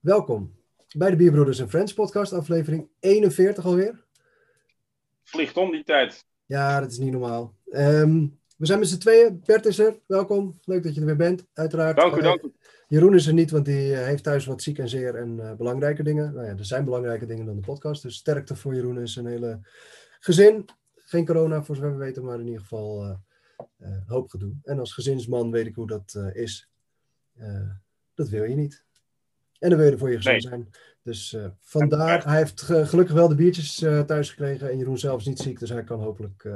Welkom bij de Bierbroeders en Friends podcast, aflevering 41 alweer. Vliegt om die tijd. Ja, dat is niet normaal. Ehm, we zijn met z'n tweeën. Bert is er, welkom. Leuk dat je er weer bent, uiteraard. Dank u, Eh, dank u. Jeroen is er niet, want die eh, heeft thuis wat ziek en zeer en eh, belangrijke dingen. Nou ja, er zijn belangrijke dingen dan de podcast. Dus sterkte voor Jeroen en zijn hele gezin. Geen corona, voor zover we weten, maar in ieder geval eh, hoop gedoe. En als gezinsman weet ik hoe dat is. Dat wil je niet. En dan wil je er voor je gezin Nee. zijn. Dus eh, vandaar, hij heeft ge- gelukkig wel de biertjes thuis gekregen. En Jeroen zelf is niet ziek, dus hij kan hopelijk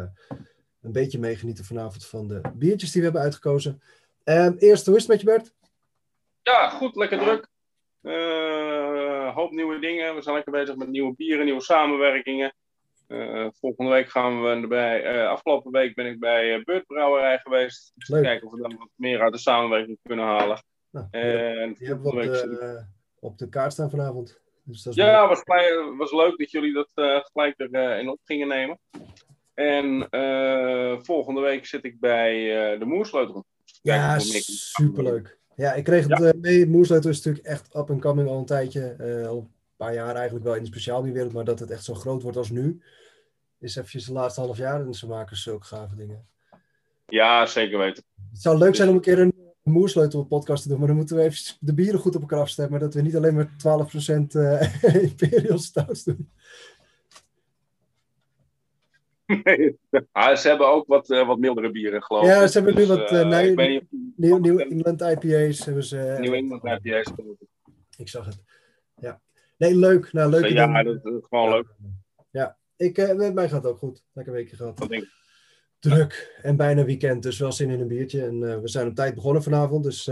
een beetje meegenieten vanavond van de biertjes die we hebben uitgekozen. Ehm, eerst, hoe is het met je Bert? Ja, goed, lekker druk. Eh, hoop nieuwe dingen. We zijn lekker bezig met nieuwe bieren, nieuwe samenwerkingen. Eh, volgende week gaan we erbij. eh, afgelopen week ben ik bij Beurtbrouwerij geweest. Dus Leuk. kijken of we dan wat meer uit de samenwerking kunnen halen. Nou, En die hebben we op de, op de kaart staan vanavond. Dus dat Ja, was, blij- was leuk dat jullie dat gelijk erin op gingen nemen. En eh, volgende week zit ik bij eh, de Moersleutel. Ja, superleuk. Ja, ik kreeg het eh, mee. Moersleutel is natuurlijk echt up and coming al een tijdje. al een paar jaar eigenlijk wel in de speciaalbierwereld. Maar dat het echt zo groot wordt als nu, is eventjes de laatste half jaar. En ze maken zulke gave dingen. Ja, zeker weten. Het zou leuk zijn om een keer een Moersleutel podcast te doen. Maar dan moeten we even de bieren goed op elkaar afstemmen. Dat we niet alleen maar 12% eh Imperial Stouts doen. ah, ze hebben ook wat, eh, wat mildere bieren, geloof ik. Ja, ze hebben nu Dus, wat, eh, nee, New England IPA's hebben ze. New England IPA's. geloof ik. Ik zag het. Ja. Nee, leuk. Nou, leuk. Ja, dat is gewoon leuk. Ja, ik, met mij gaat het ook goed. Lekker weekje gehad. Dat denk ik. Druk en bijna weekend, dus wel zin in een biertje. En we zijn op tijd begonnen vanavond, dus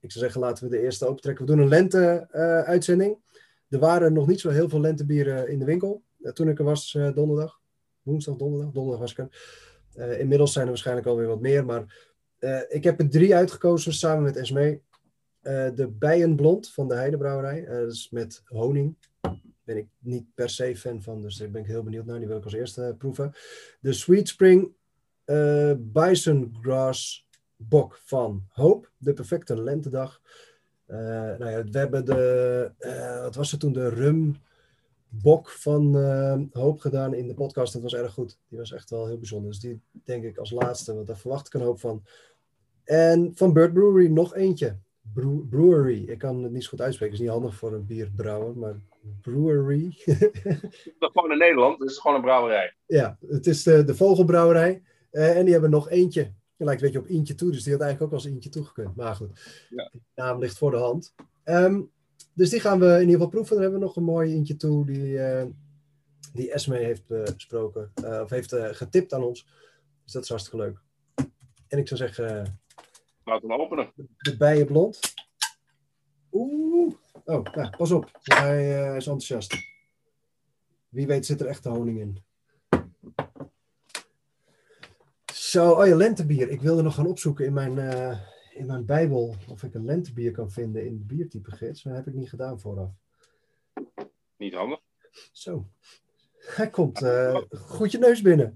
ik zou zeggen laten we de eerste opentrekken. We doen een lente-uitzending. er waren nog niet zo heel veel lentebieren in de winkel. Toen ik er was donderdag, woensdag, donderdag, donderdag was ik er. Eh, inmiddels zijn er waarschijnlijk alweer wat meer, maar eh, ik heb er drie uitgekozen samen met Esmee. Eh, de Bijenblond van de Heidebrouwerij, dat is met honing. Ben ik niet per se fan van, dus daar ben ik heel benieuwd naar. Die wil ik als eerste proeven. De Sweet Spring eh Bison Grass Bok van Hoop. De perfecte lentedag. Nou ja, we hebben de, wat was het toen, de rum bok van eh, Hoop gedaan in de podcast. Dat was erg goed. Die was echt wel heel bijzonder. Dus die denk ik als laatste, want daar verwacht ik een hoop van. En van Bird Brewery nog eentje. Brew- brewery. Ik kan het niet zo goed uitspreken. is niet handig voor een bierbrouwer, maar brewery. Dat is gewoon in Nederland, dus het is gewoon een brouwerij. Ja, het is de, de Vogelbrouwerij. Eh, en die hebben nog eentje. Die lijkt een beetje op Eentje toe, dus die had eigenlijk ook als Eentje toegekund. Maar goed, Ja. de naam ligt voor de hand. Ehm, dus die gaan we in ieder geval proeven. Dan hebben we nog een mooi Eentje toe die, eh, die Esme heeft besproken. eh, of heeft eh, getipt aan ons. Dus dat is hartstikke leuk. En ik zou zeggen, Laten we hem openen. de bijen blond. Oeh. Oh, nou, pas op. Hij is enthousiast. Wie weet zit er echt de honing in. Zo, oh ja, lentebier. Ik wilde nog gaan opzoeken in mijn, in mijn bijbel of ik een lentebier kan vinden in de biertype gids. Maar dat heb ik niet gedaan vooraf. Niet handig. Zo. Hij komt eh, goed je neus binnen.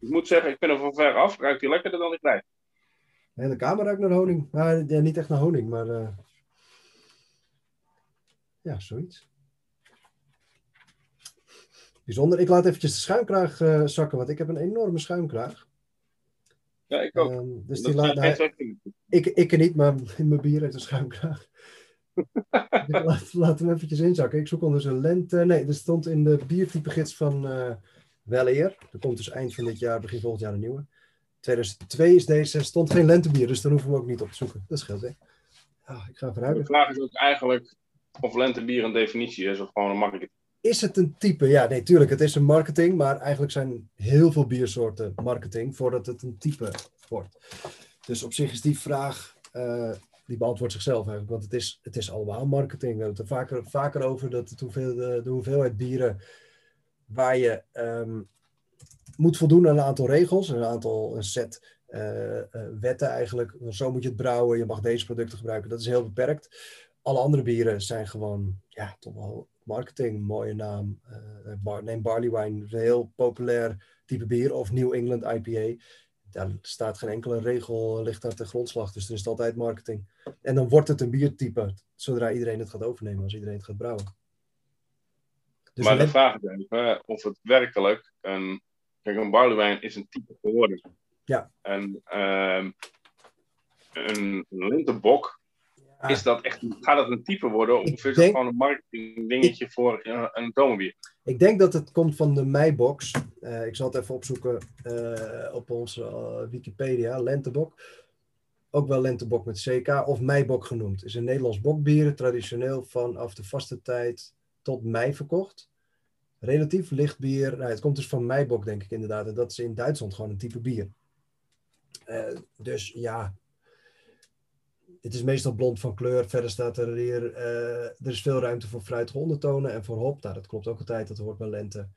Ik moet zeggen, ik vind hem van ver af. Ruikt hij lekkerder dan ik lijf. De hele kamer ruikt naar honing. Maar ja, niet echt naar honing, maar... eh, ja, zoiets. Bijzonder. Ik laat eventjes de schuimkraag eh, zakken, want ik heb een enorme schuimkraag. Ja, ik ook. Ehm, dus dat die zijn laat, ik, ik er niet, maar mijn bier heeft een schuimkraag. Laat, hem eventjes inzakken. Ik zoek ondertussen lente. Nee, er stond in de biertypegids van eh Weleer. Er komt dus eind van dit jaar, begin volgend jaar een nieuwe. 2002 is deze, stond geen lentebier, dus dan hoeven we ook niet op te zoeken. Dat scheelt, hè. Ah, ik ga even De vraag is ook eigenlijk of lentebier een definitie is of gewoon een makkelijke. Is het een type? Ja, nee, tuurlijk. Het is een marketing, maar eigenlijk zijn heel veel biersoorten marketing voordat het een type wordt. Dus op zich is die vraag, eh, die beantwoordt zichzelf eigenlijk. Want het is, het is allemaal marketing. We hebben het er vaker, vaker over dat het hoeveel, de, de hoeveelheid bieren waar je ehm, moet voldoen aan een aantal regels, een aantal, een set eh, eh, wetten eigenlijk. Zo moet je het brouwen, je mag deze producten gebruiken. Dat is heel beperkt. Alle andere bieren zijn gewoon, ja, toch wel marketing, mooie naam. Uh, neem Barley Wine, een heel populair type bier. Of New England IPA. Daar staat geen enkele regel, ligt daar ten grondslag. Dus er is altijd marketing. En dan wordt het een biertype, zodra iedereen het gaat overnemen, als iedereen het gaat brouwen. Dus maar de vraag is even of het werkelijk een... Kijk, een barley wine is een type geworden. Ja. En uh, een lintebok is dat echt, gaat het een type worden of is het gewoon een marketing dingetje voor een zomerbier? Ik denk dat het komt van de Meibox. Uh, ik zal het even opzoeken uh, op onze uh, Wikipedia. Lentebok. Ook wel Lentebok met CK of Meibok genoemd. Is een Nederlands bokbier, traditioneel vanaf de vaste tijd tot mei verkocht. Relatief licht bier. Nou, het komt dus van Meibok, denk ik inderdaad. En dat is in Duitsland gewoon een type bier. dus ja, het is meestal blond van kleur. Verder staat er hier, uh, er is veel ruimte voor fruitige ondertonen en voor hop. Nou, dat klopt ook altijd, dat hoort bij lente.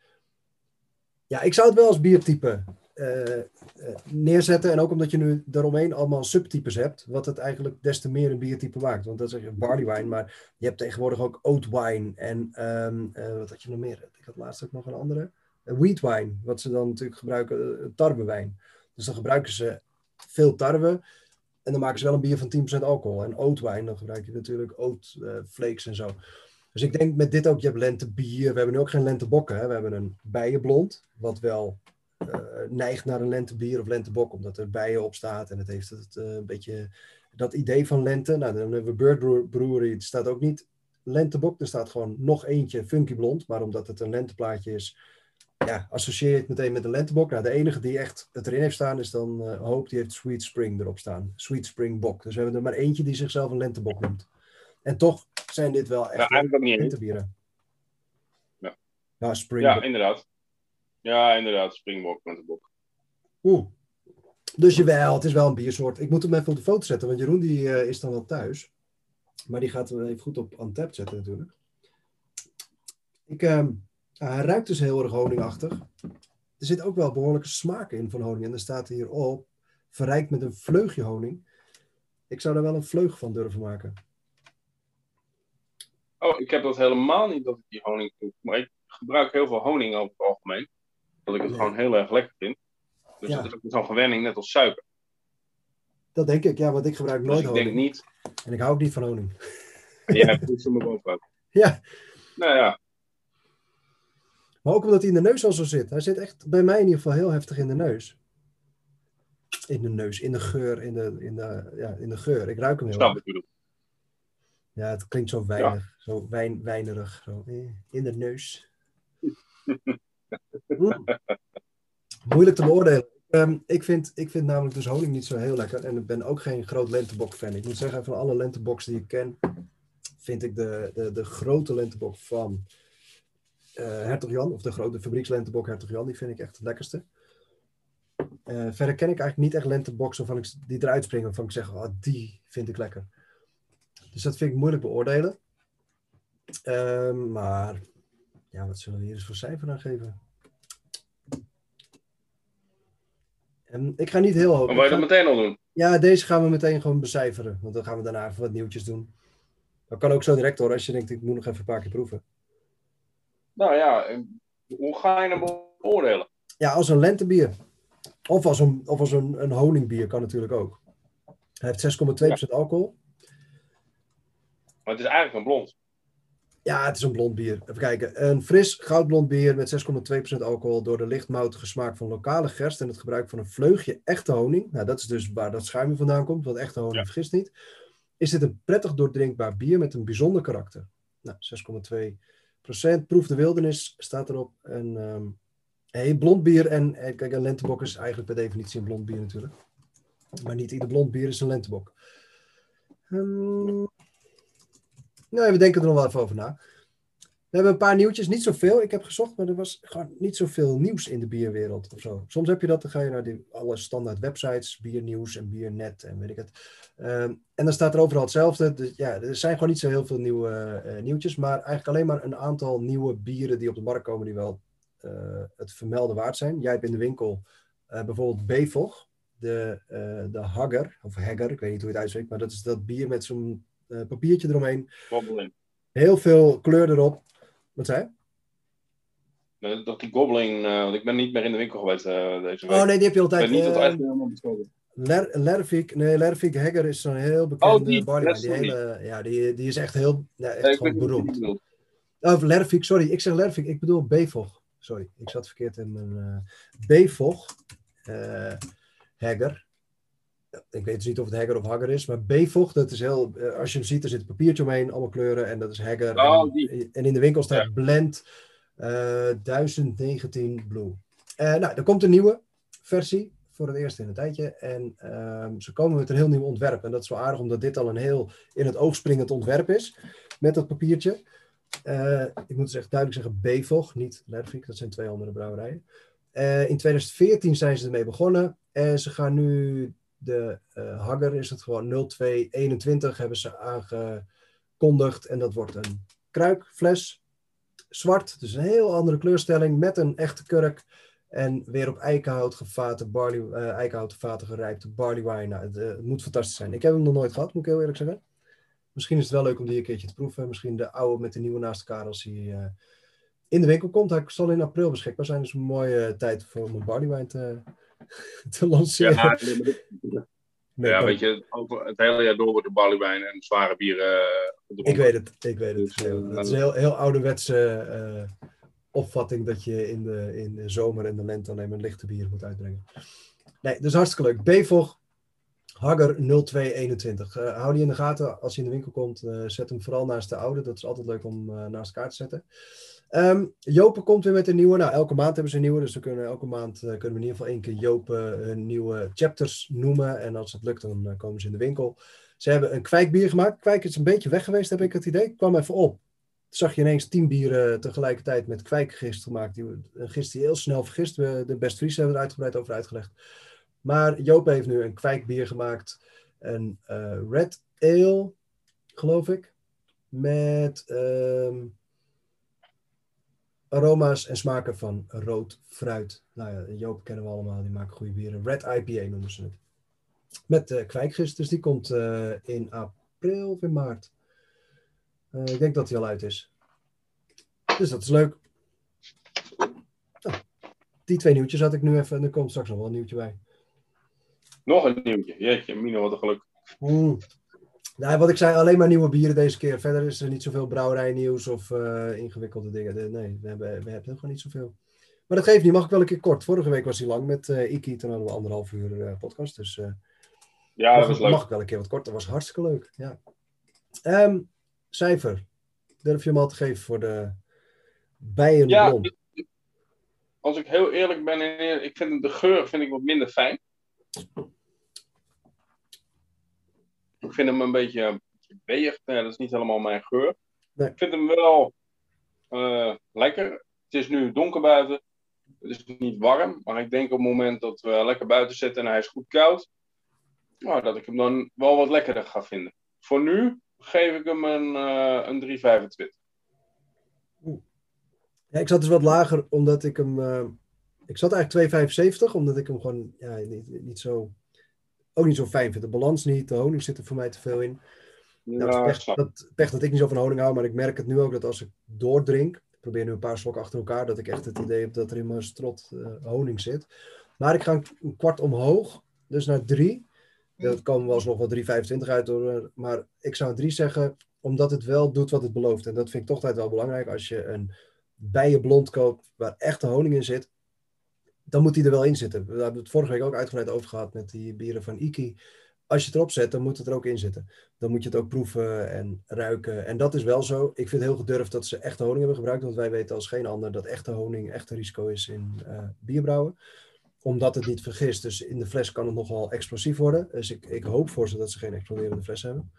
Ja, ik zou het wel als biertype uh, uh, neerzetten. En ook omdat je nu daaromheen allemaal subtypes hebt, wat het eigenlijk des te meer een biertype maakt. Want dat is je barley wine, maar je hebt tegenwoordig ook oat wine en um, wat had je nog meer? Ik had laatst ook nog een andere. wheat wine, wat ze dan natuurlijk gebruiken, tarwewijn. Dus dan gebruiken ze veel tarwe. En dan maken ze wel een bier van 10% alcohol. En ootwijn, dan gebruik je natuurlijk ootflakes en zo. Dus ik denk met dit ook, je hebt lentebier. We hebben nu ook geen lentebokken. Hè? We hebben een bijenblond, wat wel uh, neigt naar een lentebier of lentebok, omdat er bijen op staat. En het heeft het, uh, een beetje dat idee van lente. Nou, dan hebben we Bird Brewery, het staat ook niet lentebok. Er staat gewoon nog eentje, Funky Blond. Maar omdat het een lenteplaatje is, ja, associeer je het meteen met de lentebok. Nou, de enige die echt het erin heeft staan is dan uh, Hoop, die heeft Sweet Spring erop staan. Sweet Spring Bok. Dus we hebben er maar eentje die zichzelf een lentebok noemt. En toch zijn dit wel echt ja, lentebieren. Ja. Ja, Spring ja, inderdaad. Ja, inderdaad. Springbok, lentebok. Oeh. Dus jawel, het is wel een biersoort. Ik moet hem even op de foto zetten, want Jeroen die, uh, is dan wel thuis. Maar die gaat hem even goed op Antep zetten natuurlijk. Ik... Uh, hij ruikt dus heel erg honingachtig. Er zit ook wel behoorlijke smaak in van honing. En er staat hier op, verrijkt met een vleugje honing. Ik zou daar wel een vleug van durven maken. Oh, ik heb dat helemaal niet dat ik die honing doe. Maar ik gebruik heel veel honing over het algemeen. Dat ik het gewoon heel erg lekker vind. Dus ja. dat is ook zo'n gewenning, net als suiker. Dat denk ik, ja, want ik gebruik dus nooit ik honing. denk niet. En ik hou ook niet van honing. Jij hebt het me bovenuit. Ja. Nou ja, maar ook omdat hij in de neus al zo zit. Hij zit echt bij mij in ieder geval heel heftig in de neus. In de neus, in de geur, in de, in de, ja, in de geur. Ik ruik hem heel erg. Ja, het klinkt zo weinig, ja. zo wijn, wijnerig. Zo. Eh, in de neus. hm. Moeilijk te beoordelen. Um, ik, vind, ik vind namelijk dus honing niet zo heel lekker. En ik ben ook geen groot lentebok fan. Ik moet zeggen, van alle lenteboks die ik ken, vind ik de, de, de grote lentebok van Hertog Jan, of de grote fabriekslentebok Hertog Jan, die vind ik echt het lekkerste. Uh, verder ken ik eigenlijk niet echt lenteboxen waarvan ik, die eruit springen, waarvan ik zeg, oh, die vind ik lekker. Dus dat vind ik moeilijk beoordelen. Uh, maar, ja, wat zullen we hier eens voor cijfer aan geven? En ik ga niet heel hoog. Maar wil je dat meteen al doen? Ja, deze gaan we meteen gewoon becijferen. Want dan gaan we daarna even wat nieuwtjes doen. Dat kan ook zo direct hoor, als je denkt, ik moet nog even een paar keer proeven. Nou ja, hoe ga je hem beoordelen? Ja, als een lentebier. Of als een, of als een, een honingbier kan natuurlijk ook. Hij heeft 6,2% ja. alcohol. Maar het is eigenlijk een blond. Ja, het is een blond bier. Even kijken. Een fris goudblond bier met 6,2% alcohol door de lichtmoutige smaak van lokale gerst en het gebruik van een vleugje echte honing. Nou, dat is dus waar dat schuim vandaan komt, want echte honing ja. vergist niet. Is dit een prettig doordrinkbaar bier met een bijzonder karakter? Nou, 6,2 procent. Proef de wildernis staat erop. En um, hey, blond bier en, en kijk, een lentebok is eigenlijk per definitie een blond bier natuurlijk. Maar niet ieder blond bier is een lentebok. Um, nou, we denken er nog wel even over na. We hebben een paar nieuwtjes, niet zoveel. Ik heb gezocht, maar er was gewoon niet zoveel nieuws in de bierwereld of zo. Soms heb je dat, dan ga je naar die, alle standaard websites, biernieuws en biernet en weet ik het. Um, en dan staat er overal hetzelfde. Dus ja, er zijn gewoon niet zo heel veel nieuwe uh, nieuwtjes, maar eigenlijk alleen maar een aantal nieuwe bieren die op de markt komen die wel uh, het vermelden waard zijn. Jij hebt in de winkel uh, bijvoorbeeld Bevog, de, de Hagger, of Hagger, ik weet niet hoe je het uitspreekt, maar dat is dat bier met zo'n eh, papiertje eromheen. Heel veel kleur erop. Wat zei je? Dat die Gobbling, eh, want ik ben niet meer in de winkel geweest eh, deze week. Oh nee, die heb je Ik altijd. ben niet tot Eh, helemaal. Ler, Lervik, nee, Lervik Hegger is zo'n heel bekende Oh, die, Die, hele, ja, die, die is echt heel, ja, echt Nee, ik gewoon beroemd. Of Lervik, sorry, ik zeg Lervik, ik bedoel Bevog. Sorry, ik zat verkeerd in mijn eh Bevog eh Hegger. Ik weet dus niet of het Hegger of Hagger is, maar Bevog, dat is heel, eh, als je hem ziet, er zit een papiertje omheen, allemaal kleuren, en dat is Hegger. Oh, en, die. en in de winkel staat Ja. Blend eh 1019 Blue. Eh, nou, er komt een nieuwe versie voor het eerst in een tijdje. En ehm, ze komen met een heel nieuw ontwerp. En dat is wel aardig, omdat dit al een heel in het oog springend ontwerp is. Met dat papiertje. Eh, ik moet dus echt duidelijk zeggen Bevog, niet Lervik. Dat zijn twee andere brouwerijen. Eh, in 2014 zijn ze ermee begonnen. En ze gaan nu de eh Hagger, is het gewoon 0221, hebben ze aangekondigd. En dat wordt een kruikfles. Zwart, dus een heel andere kleurstelling. Met een echte kurk. En weer op eikenhout gevaten, barley, eh eikenhouten vaten gerijpte barley wine. Nou, het, eh, het moet fantastisch zijn. Ik heb hem nog nooit gehad, moet ik heel eerlijk zeggen. Misschien is het wel leuk om die een keertje te proeven. Misschien de oude met de nieuwe naast elkaar als hij eh, in de winkel komt. Hij zal in april beschikbaar zijn. Dus een mooie tijd voor om een barley wine te, te lanceren. Ja, Nee, ja, kan- weet je, over het hele jaar door wordt de barleywijn en zware bieren eh, gedronken. Ik weet het, ik weet het. Dus, eh, het is een heel, heel ouderwetse eh, opvatting dat je in de, in de zomer en de lente alleen maar lichte bieren moet uitbrengen. Nee, dus hartstikke leuk. Bevog, Hagger 0221. Eh, hou die in de gaten als je in de winkel komt. eh, zet hem vooral naast de oude. Dat is altijd leuk om eh, naast elkaar te zetten. Ehm Jopen komt weer met een nieuwe. Nou, elke maand hebben ze een nieuwe. Dus we kunnen elke maand eh, kunnen we in ieder geval één keer Jopen hun nieuwe chapters noemen. En als het lukt, dan eh, komen ze in de winkel. Ze hebben een kwijkbier gemaakt. Kwijk is een beetje weg geweest, heb ik het idee. Ik kwam even op. Zag je ineens tien bieren tegelijkertijd met kwijkgist gemaakt. Die, een gist die heel snel vergist. We, de Best Fries hebben er uitgebreid over uitgelegd. Maar Joop heeft nu een kwijkbier gemaakt. Een eh, Red Ale, geloof ik. Met ehm, aroma's en smaken van rood fruit. Nou ja, Joop kennen we allemaal. Die maken goede bieren. Red IPA noemen ze het. Met eh kwijkgist. Dus die komt eh, in april of in maart. Eh, ik denk dat hij al uit is. Dus dat is leuk. Nou, die twee nieuwtjes had ik nu even. En er komt straks nog wel een nieuwtje bij. Nog een nieuwtje. Jeetje, Mino, wat een geluk. Mm. Nou, wat ik zei, alleen maar nieuwe bieren deze keer. Verder is er niet zoveel brouwerijnieuws of eh, ingewikkelde dingen. Nee, we hebben, we hebben gewoon niet zoveel. Maar dat geeft niet, mag ik wel een keer kort. Vorige week was hij lang met eh Iki, toen hadden we anderhalf uur eh, podcast. Dus Ja, dat mag, was leuk. mag ik wel een keer wat kort. Dat was hartstikke leuk. Ja. Ehm, cijfer. Durf je hem al te geven voor de bijen Ja, blond? Als ik heel eerlijk ben, ik vind de geur vind ik wat minder fijn. Ik vind hem een beetje, weeg. Dat is niet helemaal mijn geur. Nee. Ik vind hem wel eh, lekker. Het is nu donker buiten. Het is niet warm. Maar ik denk op het moment dat we lekker buiten zitten en hij is goed koud. Nou, dat ik hem dan wel wat lekkerder ga vinden. Voor nu geef ik hem een, eh een 3,25. Ja, ik zat dus wat lager, omdat ik hem... eh, ik zat eigenlijk 2,75, omdat ik hem gewoon ja, niet, niet zo... Ook niet zo fijn vind. De balans niet, de honing zit er voor mij te veel in. Nou, Ja, is pech, dat, pech dat ik niet zo van honing hou, maar ik merk het nu ook dat als ik doordrink, ik probeer nu een paar slokken achter elkaar, dat ik echt het idee heb dat er in mijn strot eh, honing zit. Maar ik ga een, kwart omhoog, dus naar drie. Dat komen wel eens nog wel 3,25 uit, hoor, maar ik zou 3 zeggen, omdat het wel doet wat het belooft. En dat vind ik toch altijd wel belangrijk. Als je een bijenblond koopt waar echte honing in zit, dan moet die er wel in zitten. We hebben het vorige week ook uitgebreid over gehad met die bieren van Iki. Als je het erop zet, dan moet het er ook in zitten dan moet je het ook proeven en ruiken. En dat is wel zo. Ik vind het heel gedurfd dat ze echte honing hebben gebruikt. Want wij weten als geen ander dat echte honing echt een risico is in eh, bierbrouwen. Omdat het niet vergist. Dus in de fles kan het nogal explosief worden. Dus ik, ik hoop voor ze dat ze geen exploderende fles hebben.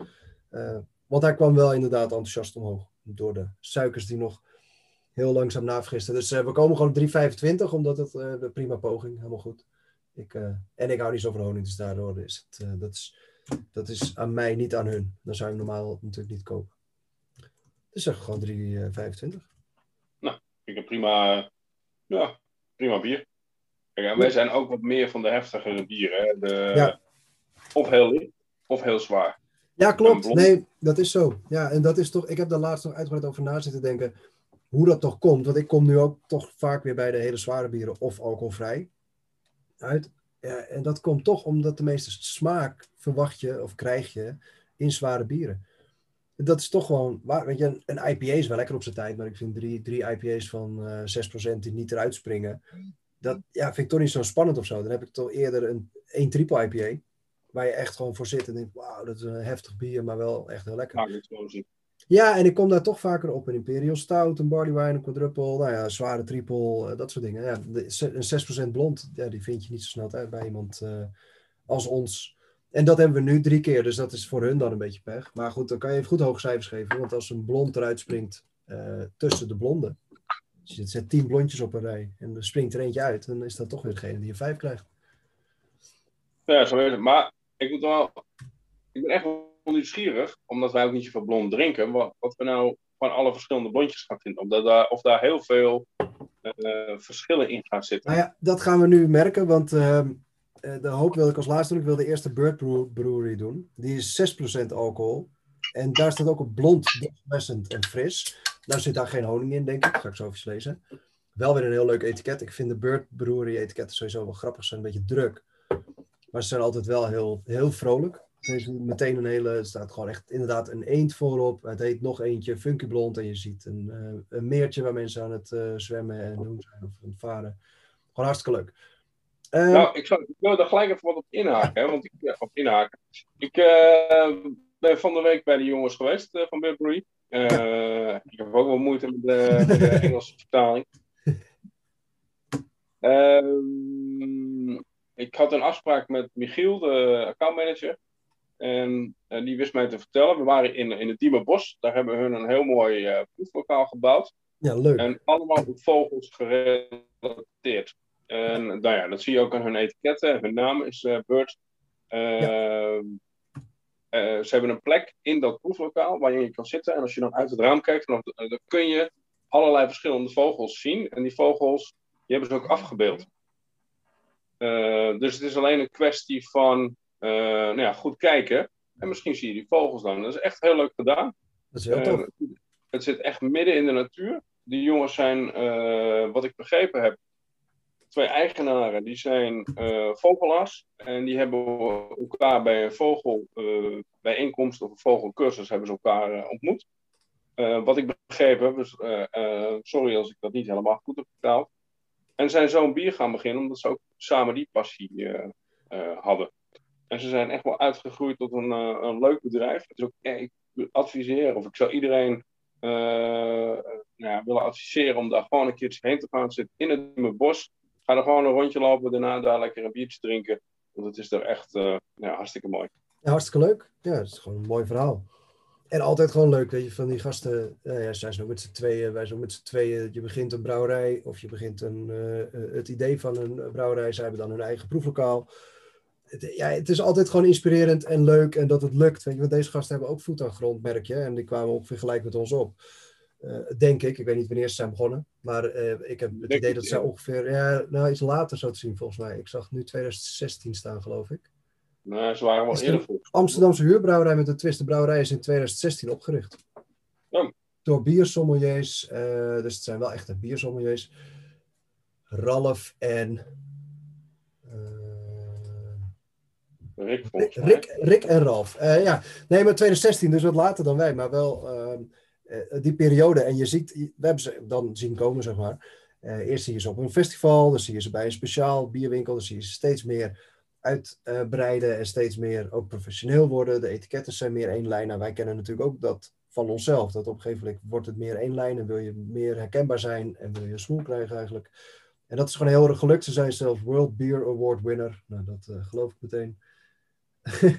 Eh, want hij kwam wel inderdaad enthousiast omhoog. Door de suikers die nog heel langzaam navergisten. Dus eh, we komen gewoon op 3,25. Omdat het eh, de prima poging. Helemaal goed. Ik, eh, en ik hou niet zo van honing. Dus daardoor is het... dat is dat is aan mij, niet aan hun. Dan zou ik normaal natuurlijk niet kopen. Dus zeg gewoon 3,25. Ik heb prima, ja, prima bier. Kijk, en wij zijn ook wat meer van de heftigere bieren. Hè? De, Ja. Of heel licht, of heel zwaar. Ja, klopt. Nee, dat is zo. Ja, en dat is toch, ik heb daar laatst nog uitgebreid over na zitten denken, hoe dat toch komt. Want ik kom nu ook toch vaak weer bij de hele zware bieren of alcoholvrij uit. Ja, en dat komt toch omdat de meeste smaak verwacht je of krijg je in zware bieren. Dat is toch gewoon, waar, weet je, een, IPA is wel lekker op zijn tijd, maar ik vind drie, drie IPA's van uh, eh, 6% die niet eruit springen, dat ja, vind ik toch niet zo spannend of zo. Dan heb ik toch eerder een, een triple IPA, waar je echt gewoon voor zit en denkt, wauw, dat is een heftig bier, maar wel echt heel lekker. Ja, en ik kom daar toch vaker op. Een Imperial Stout, een Barley Wine, een Quadruple, nou ja, zware triple, uh, dat soort dingen. Ja, een 6% blond, ja, die vind je niet zo snel uit bij iemand uh, als ons. En dat hebben we nu drie keer, dus dat is voor hun dan een beetje pech. Maar goed, dan kan je even goed hoge cijfers geven. Want als een blond eruit springt uh, tussen de blonden. Dus je zet tien blondjes op een rij en er springt er eentje uit. Dan is dat toch weer degene die een vijf krijgt. Ja, zo is het. Maar ik moet wel... Ik ben echt nieuwsgierig, omdat wij ook niet zoveel blond drinken. Wat, wat we nou van alle verschillende blondjes gaan vinden. Omdat daar, of daar heel veel uh, verschillen in gaan zitten. Nou ja, dat gaan we nu merken, want... Uh, eh, de hoop wil ik als laatste doen. Ik wil de eerste Bird Brewery doen. Die is 6% alcohol. En daar staat ook op blond, pleasant en fris. Nou zit daar geen honing in, denk ik. Dat ga ik zo even lezen. Wel weer een heel leuk etiket. Ik vind de Bird Brewery etiketten sowieso wel grappig. Ze zijn een beetje druk. Maar ze zijn altijd wel heel, heel vrolijk. Meteen een hele, er staat gewoon echt inderdaad een eend voorop. Het heet nog eentje, Funky Blond. En je ziet een, uh, een meertje waar mensen aan het uh, zwemmen en doen zijn of aan het varen. Gewoon hartstikke leuk. Uh, nou, ik, zou, ik wil daar gelijk even wat op inhaken. Hè, want ik, ja, op inhaken. Ik ben van de week bij de jongens geweest van Burberry. ik heb ook wel moeite met de, met de Engelse vertaling. Ehm, ik had een afspraak met Michiel, de accountmanager. En die wist mij te vertellen. We waren in, in het Diemerbos. Daar hebben we hun een heel mooi proeflokaal gebouwd. Ja, leuk. En allemaal op vogels gerelateerd. En nou ja, dat zie je ook aan hun etiketten. Hun naam is uh, Bird. Uh, uh, ze hebben een plek in dat proeflokaal waar je kan zitten. En als je dan uit het raam kijkt, dan, dan kun je allerlei verschillende vogels zien. En die vogels die hebben ze ook afgebeeld. dus het is alleen een kwestie van nou ja, goed kijken. En misschien zie je die vogels dan. Dat is echt heel leuk gedaan. Dat is heel tof. Het zit echt midden in de natuur. Die jongens zijn, wat ik begrepen heb, twee eigenaren, die zijn vogelaars. En die hebben elkaar bij een vogelbijeenkomst of een vogelcursus hebben ze elkaar ontmoet. Wat ik begrepen heb, dus, sorry als ik dat niet helemaal goed heb vertaald. En zijn zo'n bier gaan beginnen, omdat ze ook samen die passie hadden. En ze zijn echt wel uitgegroeid tot een, een leuk bedrijf. Dus ik adviseer, of ik zou iedereen nou, willen adviseren om daar gewoon een keertje heen te gaan. zitten in het bos Ga er gewoon een rondje lopen, daarna daar lekker een biertje drinken. Want het is er echt uh, ja, hartstikke mooi. Ja, hartstikke leuk. Ja, het is gewoon een mooi verhaal. En altijd gewoon leuk, weet je, van die gasten. Uh, ja, zij zijn ook met z'n tweeën, wij zijn met z'n tweeën. Je begint een brouwerij of je begint een, het idee van een brouwerij. Zij hebben dan hun eigen proeflokaal. Het, ja, het is altijd gewoon inspirerend en leuk en dat het lukt. Weet je, want deze gasten hebben ook voet aan grond, merk je. En die kwamen ongeveer gelijk met ons op. Uh, denk ik. Ik weet niet wanneer ze zijn begonnen. Maar uh, ik heb het idee dat ze ongeveer ja, nou, iets later zo te zien volgens mij. Ik zag nu 2016 staan, geloof ik. Nee, ze waren wel eerder Amsterdamse huurbrouwerij met de Twist. De brouwerij is in 2016 opgericht. Oh. Door biersommeliers. Uh, dus het zijn wel echte biersommeliers. Ralf en... Rick, Rick, Rick, en Ralf. ja, nee, maar 2016, dus wat later dan wij. Maar wel ehm, uh, die periode. En je ziet, we hebben ze dan zien komen, zeg maar. Uh, eerst zie je ze op een festival, dan zie je ze bij een speciaal bierwinkel, dan zie je ze steeds meer uitbreiden en steeds meer ook professioneel worden. De etiketten zijn meer één lijn. Nou, wij kennen natuurlijk ook dat van onszelf. Dat op een gegeven moment wordt het meer één lijn en wil je meer herkenbaar zijn en wil je een smoel krijgen eigenlijk. En dat is gewoon heel erg gelukt. Ze zijn zelfs World Beer Award winner. Nou, dat uh, geloof ik meteen.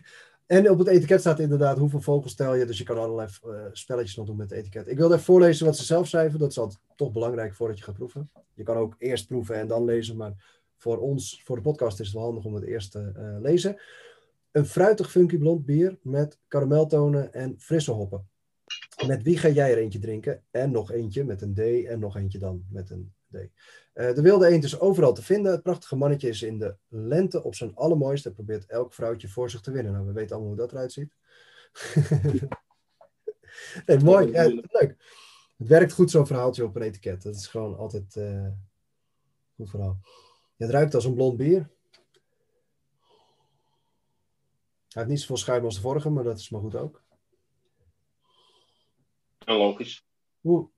En op het etiket staat inderdaad hoeveel vogels tel je. Dus je kan allerlei uh, spelletjes nog doen met het etiket. Ik wil even voorlezen wat ze zelf schrijven. Dat is altijd toch belangrijk voordat je gaat proeven. Je kan ook eerst proeven en dan lezen. Maar voor ons, voor de podcast, is het wel handig om het eerst te uh, lezen. Een fruitig funky blond bier met karameltonen en frisse hoppen. Met wie ga jij er eentje drinken? En nog eentje met een D en nog eentje dan met een Uh, de wilde eend is overal te vinden. Het prachtige mannetje is in de lente op zijn allermooiste. probeert elk vrouwtje voor zich te winnen. Nou, we weten allemaal hoe dat eruit ziet. nee, mooi. Ja, leuk. Het werkt goed zo'n verhaaltje op een etiket. Dat is gewoon altijd uh, goed verhaal. het ruikt als een blond bier. Hij heeft niet zoveel schuim als de vorige, maar dat is maar goed ook. Ja, logisch. Oeh.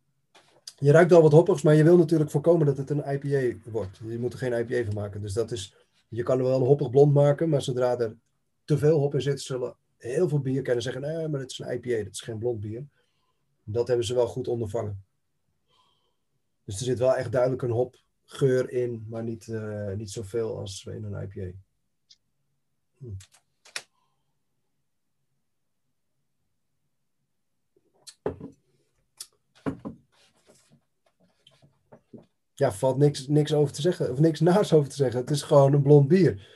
Je ruikt al wat hoppigs, maar je wil natuurlijk voorkomen dat het een IPA wordt. Je moet er geen IPA van maken. Dus dat is, je kan er wel een hoppig blond maken, maar zodra er te veel hop in zit, zullen heel veel bierkennen zeggen, nee, maar het is een IPA, dat is geen blond bier. Dat hebben ze wel goed ondervangen. Dus er zit wel echt duidelijk een hopgeur in, maar niet, uh, niet zoveel als in een IPA. Hm. Ja, valt niks, niks over te zeggen. Of niks naars over te zeggen. Het is gewoon een blond bier.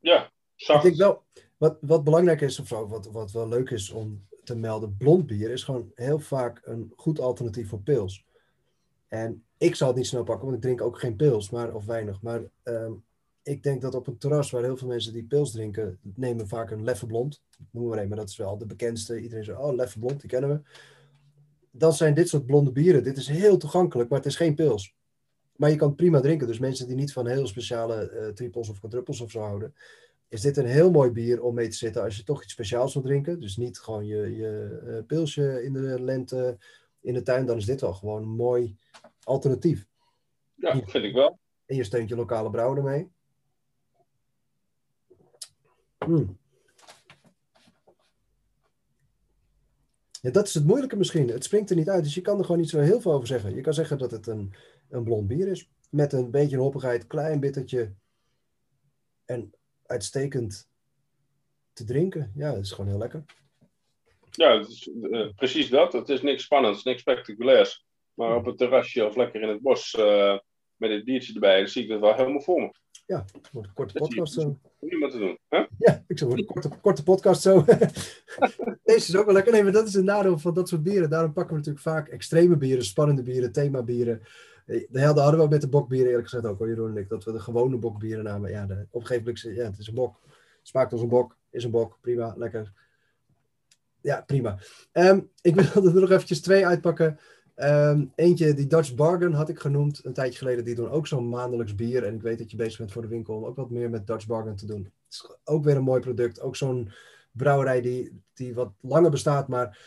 Ja, zacht. Ik denk wel, wat, wat belangrijk is, of wat, wat wel leuk is om te melden, blond bier is gewoon heel vaak een goed alternatief voor pils. En ik zal het niet snel pakken, want ik drink ook geen pils, maar, of weinig. Maar ehm, ik denk dat op een terras waar heel veel mensen die pils drinken, nemen vaak een leffe blond. Noemen we een, maar dat is wel de bekendste. Iedereen zegt, oh, leffe blond, die kennen we dan zijn dit soort blonde bieren. Dit is heel toegankelijk, maar het is geen pils. Maar je kan het prima drinken. Dus mensen die niet van heel speciale uh, triples of quadruples of zo houden, is dit een heel mooi bier om mee te zitten als je toch iets speciaals wil drinken. Dus niet gewoon je, je uh, pilsje in de lente in de tuin. Dan is dit wel gewoon een mooi alternatief. Ja, vind ik wel. En je steunt je lokale brouwer ermee. Mm. Ja, dat is het moeilijke misschien. Het springt er niet uit, dus je kan er gewoon niet zo heel veel over zeggen. Je kan zeggen dat het een, een blond bier is, met een beetje hoppigheid, klein bittertje en uitstekend te drinken. Ja, dat is gewoon heel lekker. Ja, het is, uh, precies dat. Het is niks spannends, niks spectaculairs. Maar op het terrasje of lekker in het bos uh, met het biertje erbij, dan zie ik dat wel helemaal voor me. Ja, het wordt een korte podcast zo. Niemand te doen. Hè? Ja, ik zou een korte, korte podcast zo. Deze is ook wel lekker. Nee, maar dat is een nadeel van dat soort bieren. Daarom pakken we natuurlijk vaak extreme bieren, spannende bieren, themabieren. Eh, de helden hadden we met de bokbieren eerlijk gezegd ook, hoor, Jeroen en ik. Dat we de gewone bokbieren namen. Ja, de, op een gegeven moment, ja, het is een bok. Smaakt als een bok, is een bok. Prima, lekker. Ja, prima. Um, ik wil er nog eventjes twee uitpakken. Um, eentje, die Dutch Bargain had ik genoemd een tijdje geleden. Die doen ook zo'n maandelijks bier. En ik weet dat je bezig bent voor de winkel om ook wat meer met Dutch Bargain te doen. Het is ook weer een mooi product. Ook zo'n brouwerij die, die wat langer bestaat, maar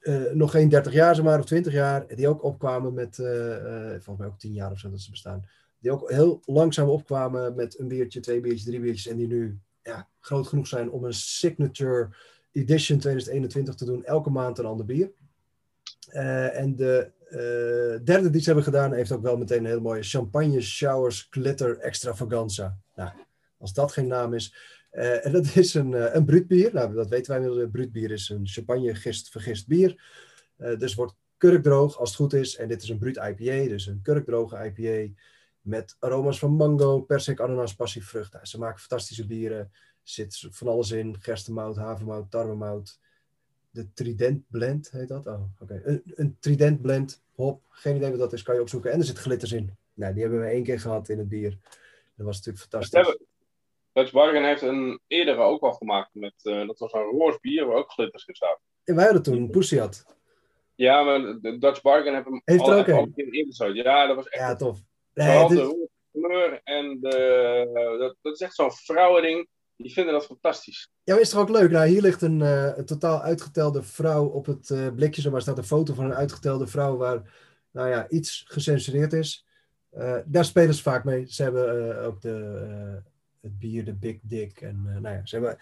uh, nog geen 30 jaar, zeg maar, of 20 jaar. Die ook opkwamen met, uh, uh, volgens mij ook 10 jaar of zo dat ze bestaan. Die ook heel langzaam opkwamen met een biertje, twee biertjes, drie biertjes. En die nu ja, groot genoeg zijn om een signature edition 2021 te doen. Elke maand een ander bier. Uh, en de uh, derde die ze hebben gedaan heeft ook wel meteen een hele mooie Champagne Showers Glitter Extravaganza. Nou, als dat geen naam is. Uh, en dat is een, een bruutbier. Nou, dat weten wij inmiddels. Bruutbier is een champagne gist, vergist bier. dus wordt kurkdroog als het goed is. En dit is een bruut IPA, dus een kurkdroge IPA. Met aroma's van mango, persik, ananas, passievrucht. Nou, ze maken fantastische bieren. Er zit van alles in. Gerstemout, havermout, tarwemout de Trident Blend heet dat. Oh, oké. Een, een, Trident Blend, hop, geen idee wat dat is, kan je opzoeken. En er zit glitters in. Nou, die hebben we één keer gehad in het bier. Dat was natuurlijk fantastisch. Dutch Bargain heeft een eerdere ook al gemaakt. Met, uh, dat was een roze bier waar ook glitters in zaten. En wij hadden toen Pussy had. Ja, maar de Dutch Bargain heeft hem heeft al, ook al een Ja, dat was echt... Ja, tof. Nee, de kleur en de, dat, dat is echt zo'n vrouwending die vinden dat fantastisch. Ja, is toch ook leuk? Nou, hier ligt een, een totaal uitgetelde vrouw op het uh, blikje. Zo, staat een foto van een uitgetelde vrouw waar nou ja, iets gecensureerd is. Uh, daar spelen ze vaak mee. Ze hebben ook de, het bier, de Big Dick. En nou ja, ze hebben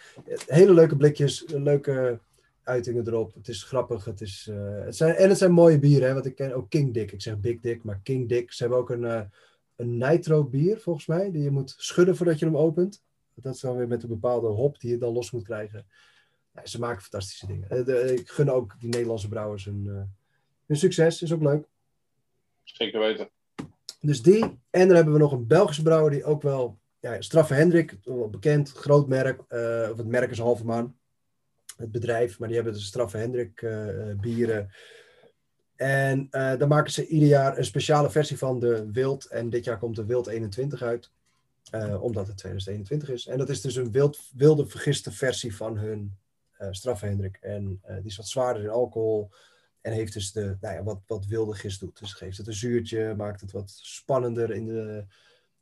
hele leuke blikjes, leuke uitingen erop. Het is grappig. Het is, het zijn, en het zijn mooie bieren. Hè, want ik ken ook King Dick. Ik zeg Big Dick, maar King Dick. Ze hebben ook een, een nitro bier, volgens mij. Die je moet schudden voordat je hem opent. Dat is dan weer met een bepaalde hop die je dan los moet krijgen. Ja, ze maken fantastische dingen. Eh, ik gun ook die Nederlandse brouwers hun, uh, hun succes. Is ook leuk. Zeker weten. Dus die. En dan hebben we nog een Belgische brouwer die ook wel... Ja, Straffe Hendrik, wel bekend, groot merk. Uh, of het merk is halve maan. Het bedrijf. Maar die hebben de Straffe Hendrik bieren. En uh, daar maken ze ieder jaar een speciale versie van de Wild. En dit jaar komt de Wild 21 uit. Uh, omdat het 2021 is. En dat is dus een wild, wilde vergiste versie van hun uh, Straffe En die is wat zwaarder in alcohol. En heeft dus de, nou ja, wat, wat wilde gist doet. Dus geeft het een zuurtje, maakt het wat spannender in de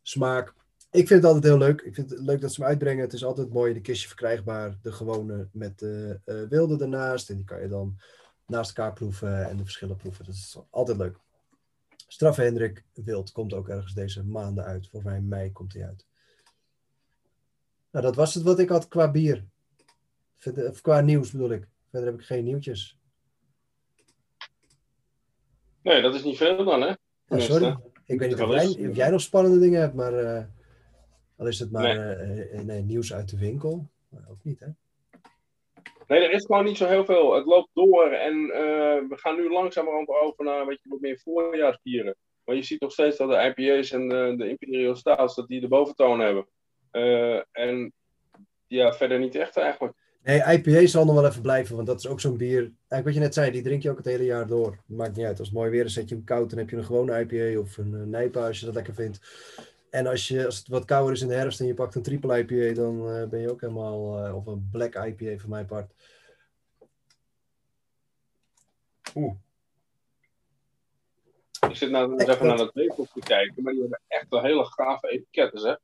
smaak. Ik vind het altijd heel leuk. Ik vind het leuk dat ze hem uitbrengen. Het is altijd mooi de kistje verkrijgbaar. De gewone met de wilde ernaast. En die kan je dan naast elkaar proeven en de verschillen proeven. Dat is altijd leuk. Straf Hendrik Wild komt ook ergens deze maanden uit. Volgens mij in mei komt hij uit. Nou, dat was het wat ik had qua bier. Of qua nieuws bedoel ik. Verder heb ik geen nieuwtjes. Nee, dat is niet veel dan, hè? Ja, sorry. Ik weet niet of jij, of jij, nog spannende dingen hebt, maar uh, al is het maar nee. Uh, nee, nieuws uit de winkel. Maar ook niet, hè? Nee, er is gewoon niet zo heel veel. Het loopt door en uh, we gaan nu langzamerhand over naar weet je, wat meer voorjaarsbieren. Maar je ziet nog steeds dat de IPA's en de, de Imperial Stouts, dat die de boventoon hebben. Uh, en ja, verder niet echt eigenlijk. Nee, IPA zal nog wel even blijven, want dat is ook zo'n bier. Eigenlijk wat je net zei, die drink je ook het hele jaar door. Maakt niet uit. Als het mooi weer is, zet je hem koud, dan heb je een gewone IPA of een, een Nijpa als je dat lekker vindt. En als, je, als het wat kouder is in de herfst en je pakt een triple IPA, dan uh, ben je ook helemaal, uh, of een black IPA van mijn part. Oeh. Ik zit nou eens even naar dat Bevok te kijken, maar die hebben echt wel hele gave etiketten,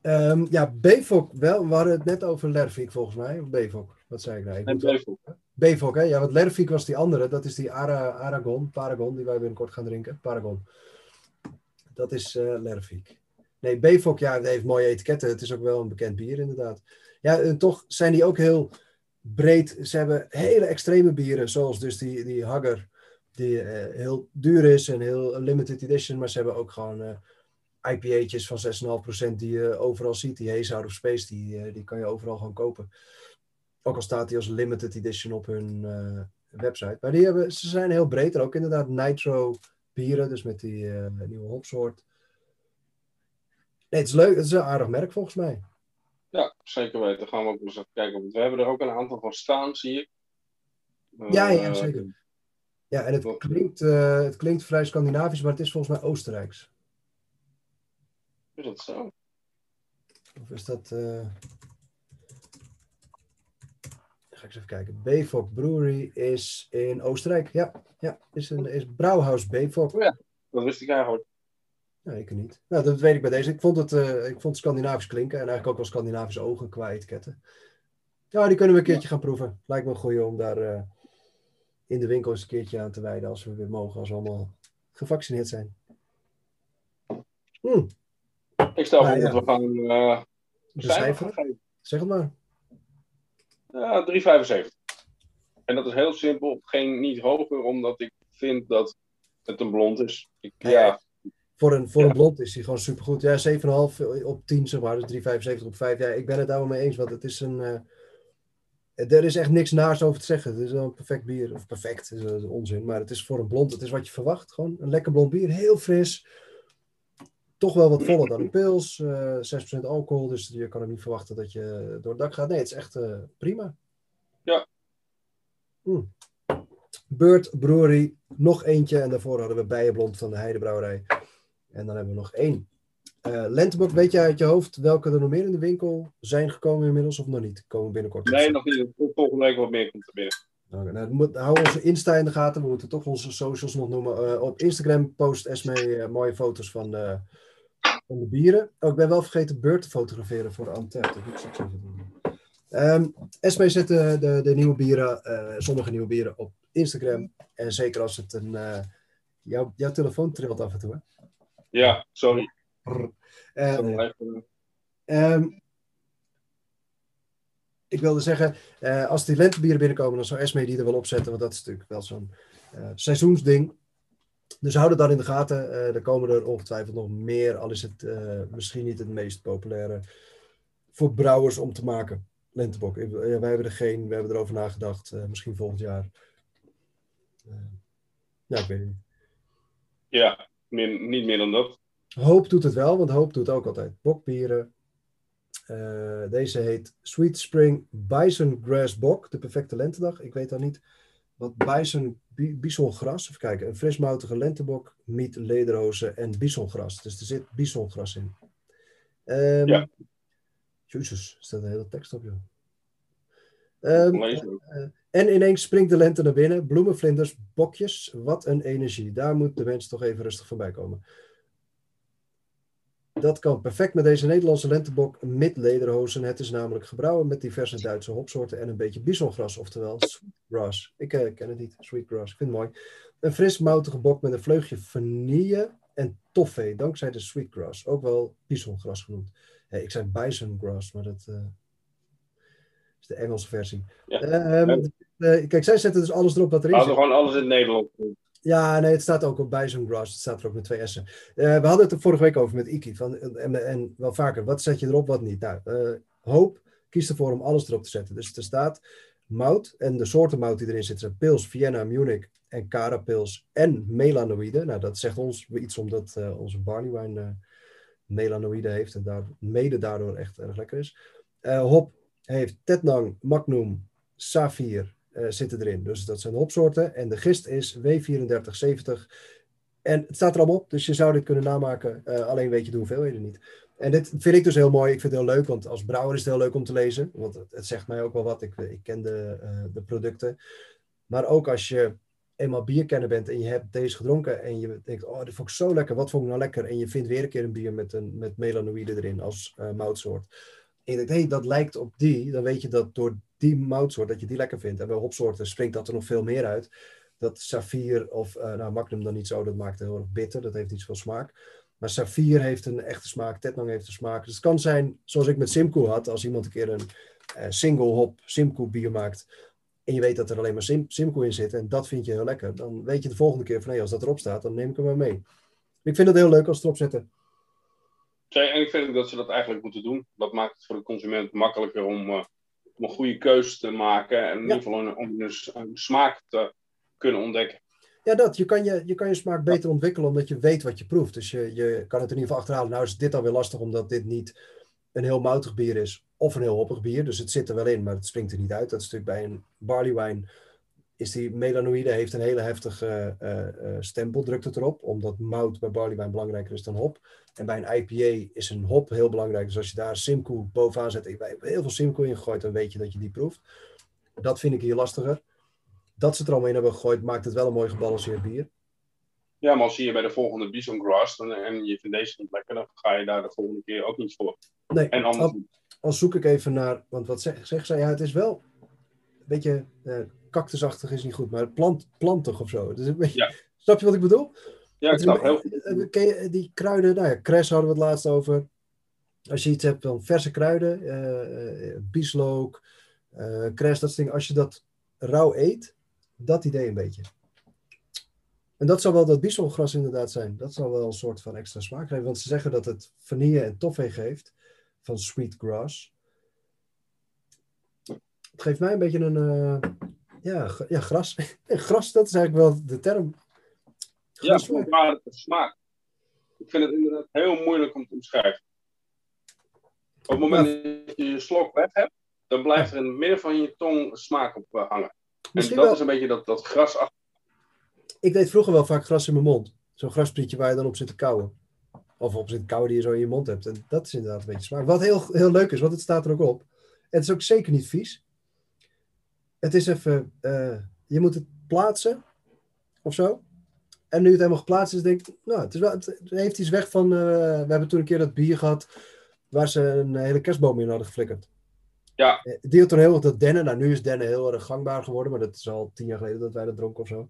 hè? Um, ja, Bevok wel. We hadden het net over Lervik volgens mij. Of Bevok. Wat zei ik nou? Ik Bevok. Bevok, hè? Ja, want Lervik was die andere. Dat is die Ara, Aragon, Paragon, die wij binnenkort gaan drinken. Paragon. Dat is uh, Lervik. Nee, Bevok, ja, heeft mooie etiketten. Het is ook wel een bekend bier, inderdaad. Ja, toch zijn die ook heel breed. Ze hebben hele extreme bieren, zoals dus die, die Hagger, die uh, heel duur is en heel limited edition. Maar ze hebben ook gewoon uh, IPA'tjes van 6,5% die je overal ziet. Die Haze of Space, die, die kan je overal gewoon kopen. Ook al staat die als limited edition op hun website. Maar die hebben, ze zijn heel breed. Ook inderdaad nitro bieren, dus met die uh, nieuwe hopsoort. Nee, het is leuk. Het is een aardig merk volgens mij. Ja, zeker weten. gaan we ook eens even kijken. we hebben er ook een aantal van staan, zie ik. Ja, ja, zeker. Ja, en het klinkt, uh, het klinkt vrij Scandinavisch, maar het is volgens mij Oostenrijks. Is dat zo? Of is dat... Ga ik eens even kijken. Bevok Brewery is in Oostenrijk. Ja, ja is, een, is Brouwhaus Bevok. Oh ja, dat wist ik eigenlijk. Nee, ik niet. Nou, dat weet ik bij deze. Ik vond het, uh, ik vond Scandinavisch klinken en eigenlijk ook wel Scandinavische ogen qua etiketten. Ja, die kunnen we een keertje gaan proeven. Lijkt me een goeie om daar uh, in de winkel eens een keertje aan te wijden als we weer mogen, als we allemaal gevaccineerd zijn. Hm. Ik stel voor dat we gaan uh. Zeg het maar. Ja, 3,75. En dat is heel simpel. Geen, niet hoger, omdat ik vind dat het een blond is. Ik, ja, voor een, voor een blond is hij gewoon supergoed. Ja, 7,5 op 10, zeg maar. Dus 3,75 op 5. Ja, ik ben het daar wel mee eens, want het is een... Uh, er is echt niks naars over te zeggen. Het is wel een perfect bier. Of perfect, is onzin. Maar het is voor een blond, het is wat je verwacht. Gewoon een lekker blond bier. Heel fris. Toch wel wat voller dan een pils. Uh, eh, 6% alcohol. Dus je kan ook niet verwachten dat je door het dak gaat. Nee, het is echt uh, prima. Ja. Mm. Beurt Brewery. Nog eentje. En daarvoor hadden we Bijenblond van de Heidebrouwerij. En dan hebben we nog één. Uh, Lentebok, weet je uit je hoofd welke er nog meer in de winkel zijn gekomen inmiddels of nog niet? Komen binnenkort? Nee, nog niet. Volgende week wat meer komt er binnen. Okay, nou, moet, hou onze Insta in de gaten. We moeten toch onze socials nog noemen. Uh, op Instagram post Esme uh, mooie foto's van de, van de bieren. Oh, ik ben wel vergeten beurt te fotograferen voor de Antep. Um, Esme zet de, de, de, nieuwe bieren, sommige nieuwe bieren op Instagram. En zeker als het een... Jouw, jouw telefoon trilt af en toe, hè? Ja, sorry. Uh, um, ik wilde zeggen, uh, als die lentebieren binnenkomen, dan zou Esme die er wel opzetten, want dat is natuurlijk wel zo'n uh, seizoensding. Dus hou het dan in de gaten. Uh, er komen er ongetwijfeld nog meer, al is het misschien niet het meest populaire voor brouwers om te maken. Lentebok. Ja, wij hebben er geen, we hebben erover nagedacht. misschien volgend jaar. ja, ik weet het niet. Ja, niet meer dan dat. Hoop doet het wel, want Hoop doet ook altijd bokbieren. Uh, deze heet Sweet Spring Bison Grass Bok, de perfecte lentedag. Ik weet dan niet wat bison, bisongras, even kijken, een frismoutige lentebok, miet, lederhozen en bisongras. Dus er zit bisongras in. Um, ja. Jezus, er staat een hele tekst op, joh. Ehm, en ineens springt de lente naar binnen. Bloemenvlinders, bokjes. Wat een energie. Daar moet de mens toch even rustig voorbij komen. Dat kan perfect met deze Nederlandse lentebok mid-lederhozen. Het is namelijk gebrouwen met diverse Duitse hopsoorten en een beetje bisongras, oftewel sweetgrass. Ik uh, ken het niet, sweetgrass. Ik vind het mooi. Een fris moutige bok met een vleugje vanille en toffee, dankzij de sweetgrass. Ook wel bisongras genoemd. ik zei bisongrass, maar dat uh, is de Engelse versie. Ja. Uh, kijk, zij zetten dus alles erop wat er is. Hadden gewoon alles in Nederland. Ja, nee, het staat ook op Bison Grass. Het staat er ook met twee S'en. Uh, we hadden het er vorige week over met Iki. Van, en, en, wel vaker, wat zet je erop, wat niet? Nou, uh, Hoop kiest ervoor om alles erop te zetten. Dus er staat mout. En de soorten mout die erin zitten Pils, Vienna, Munich en Carapils en melanoïde. Nou, dat zegt ons iets omdat uh, onze barley wine melanoïde heeft. En daar, mede daardoor echt erg lekker is. hop heeft Tetnang, Magnum, Safir, uh, zitten erin. Dus dat zijn hopsoorten. En de gist is W3470. En het staat er allemaal op, dus je zou dit kunnen namaken. Uh, alleen weet je de hoeveelheden niet. En dit vind ik dus heel mooi. Ik vind het heel leuk, want als brouwer is het heel leuk om te lezen. Want het, zegt mij ook wel wat. Ik, ik ken de, de producten. Maar ook als je eenmaal bierkenner bent en je hebt deze gedronken en je denkt, oh, dit vond ik zo lekker, wat vond ik nou lekker? En je vindt weer een keer een bier met, een, met melanoïde erin als uh, moutsoort. En je denkt, hé, hey, dat lijkt op die, dan weet je dat door die moutsoort, dat je die lekker vindt. En bij hopsoorten springt dat er nog veel meer uit. Dat Safir of uh, nou, Magnum dan niet zo, dat maakt heel erg bitter. Dat heeft iets van smaak. Maar Safir heeft een echte smaak, Tetnang heeft een smaak. Dus het kan zijn, zoals ik met Simcoe had, als iemand een keer een uh, single hop Simcoe bier maakt. En je weet dat er alleen maar Sim Simcoe in zit en dat vind je heel lekker. Dan weet je de volgende keer van, hé, als dat erop staat, dan neem ik hem maar mee. Ik vind het heel leuk als ze erop zetten. En ik vind dat ze dat eigenlijk moeten doen. Dat maakt het voor de consument makkelijker om, uh, om een goede keuze te maken. En in ieder geval een, om een, een, smaak te kunnen ontdekken. Ja, dat. Je kan je, je kan je smaak beter ontwikkelen omdat je weet wat je proeft. Dus je, je kan het in ieder geval achterhalen. Nou is dit alweer lastig omdat dit niet een heel moutig bier is. Of een heel hoppig bier. Dus het zit er wel in, maar het springt er niet uit. Dat is natuurlijk bij een barley wine is die melanoïde heeft een hele heftige uh, uh, stempel, drukt het erop, omdat mout bij barleywijn belangrijker is dan hop. En bij een IPA is een hop heel belangrijk. Dus als je daar Simcoe bovenaan zet, ik heb heel veel Simcoe in gegooid, dan weet je dat je die proeft. Dat vind ik hier lastiger. Dat ze er allemaal in hebben gegooid, maakt het wel een mooi gebalanceerd bier. Ja, maar als je bij de volgende Bison Grass dan, en je vindt deze niet lekker, dan ga je daar de volgende keer ook niet voor. Nee, en anders... al, zoek ik even naar, want wat zeg, zeg zij, ja, het is wel een beetje... Uh, cactusachtig is niet goed, maar plant, plantig of zo. Dus een beetje, ja. Snap je wat ik bedoel? Ja, ik snap heel goed. Ken je die kruiden? Nou ja, kres hadden we het laatst over. Als je iets hebt van verse kruiden, uh, bieslook, uh, kres, dat soort dingen. Als je dat rauw eet, dat idee een beetje. En dat zou wel dat bieselgras inderdaad zijn. Dat zal wel een soort van extra smaak geven. Want ze zeggen dat het vanille en toffee geeft van sweet grass. Het geeft mij een beetje een, ja, ja, gras. gras, dat is eigenlijk wel de term. Gras ja, maar smaak. Ik vind het inderdaad heel moeilijk om te omschrijven. Op het moment dat je je slok weg hebt, dan blijft er in het midden van je tong smaak op uh, hangen. Misschien en dat is een beetje dat, dat gras achter. Ik deed vroeger wel vaak gras in mijn mond. Zo'n grasprietje waar je dan op zit te kauwen. Of op zit te kauwen die je zo in je mond hebt. En dat is inderdaad een beetje smaak. Wat heel, heel leuk is, want het staat er ook op. Het is ook zeker niet vies het is even, uh, je moet het plaatsen of zo. En nu het helemaal geplaatst is, denk ik, nou, het, is wel, het heeft iets weg van, uh, we hebben toen een keer dat bier gehad waar ze een hele kerstboom in hadden geflikkerd. Ja. Eh, die had toen heel erg dat dennen. Nou, nu is dennen heel erg gangbaar geworden, maar dat is al tien jaar geleden dat wij dat dronken of zo.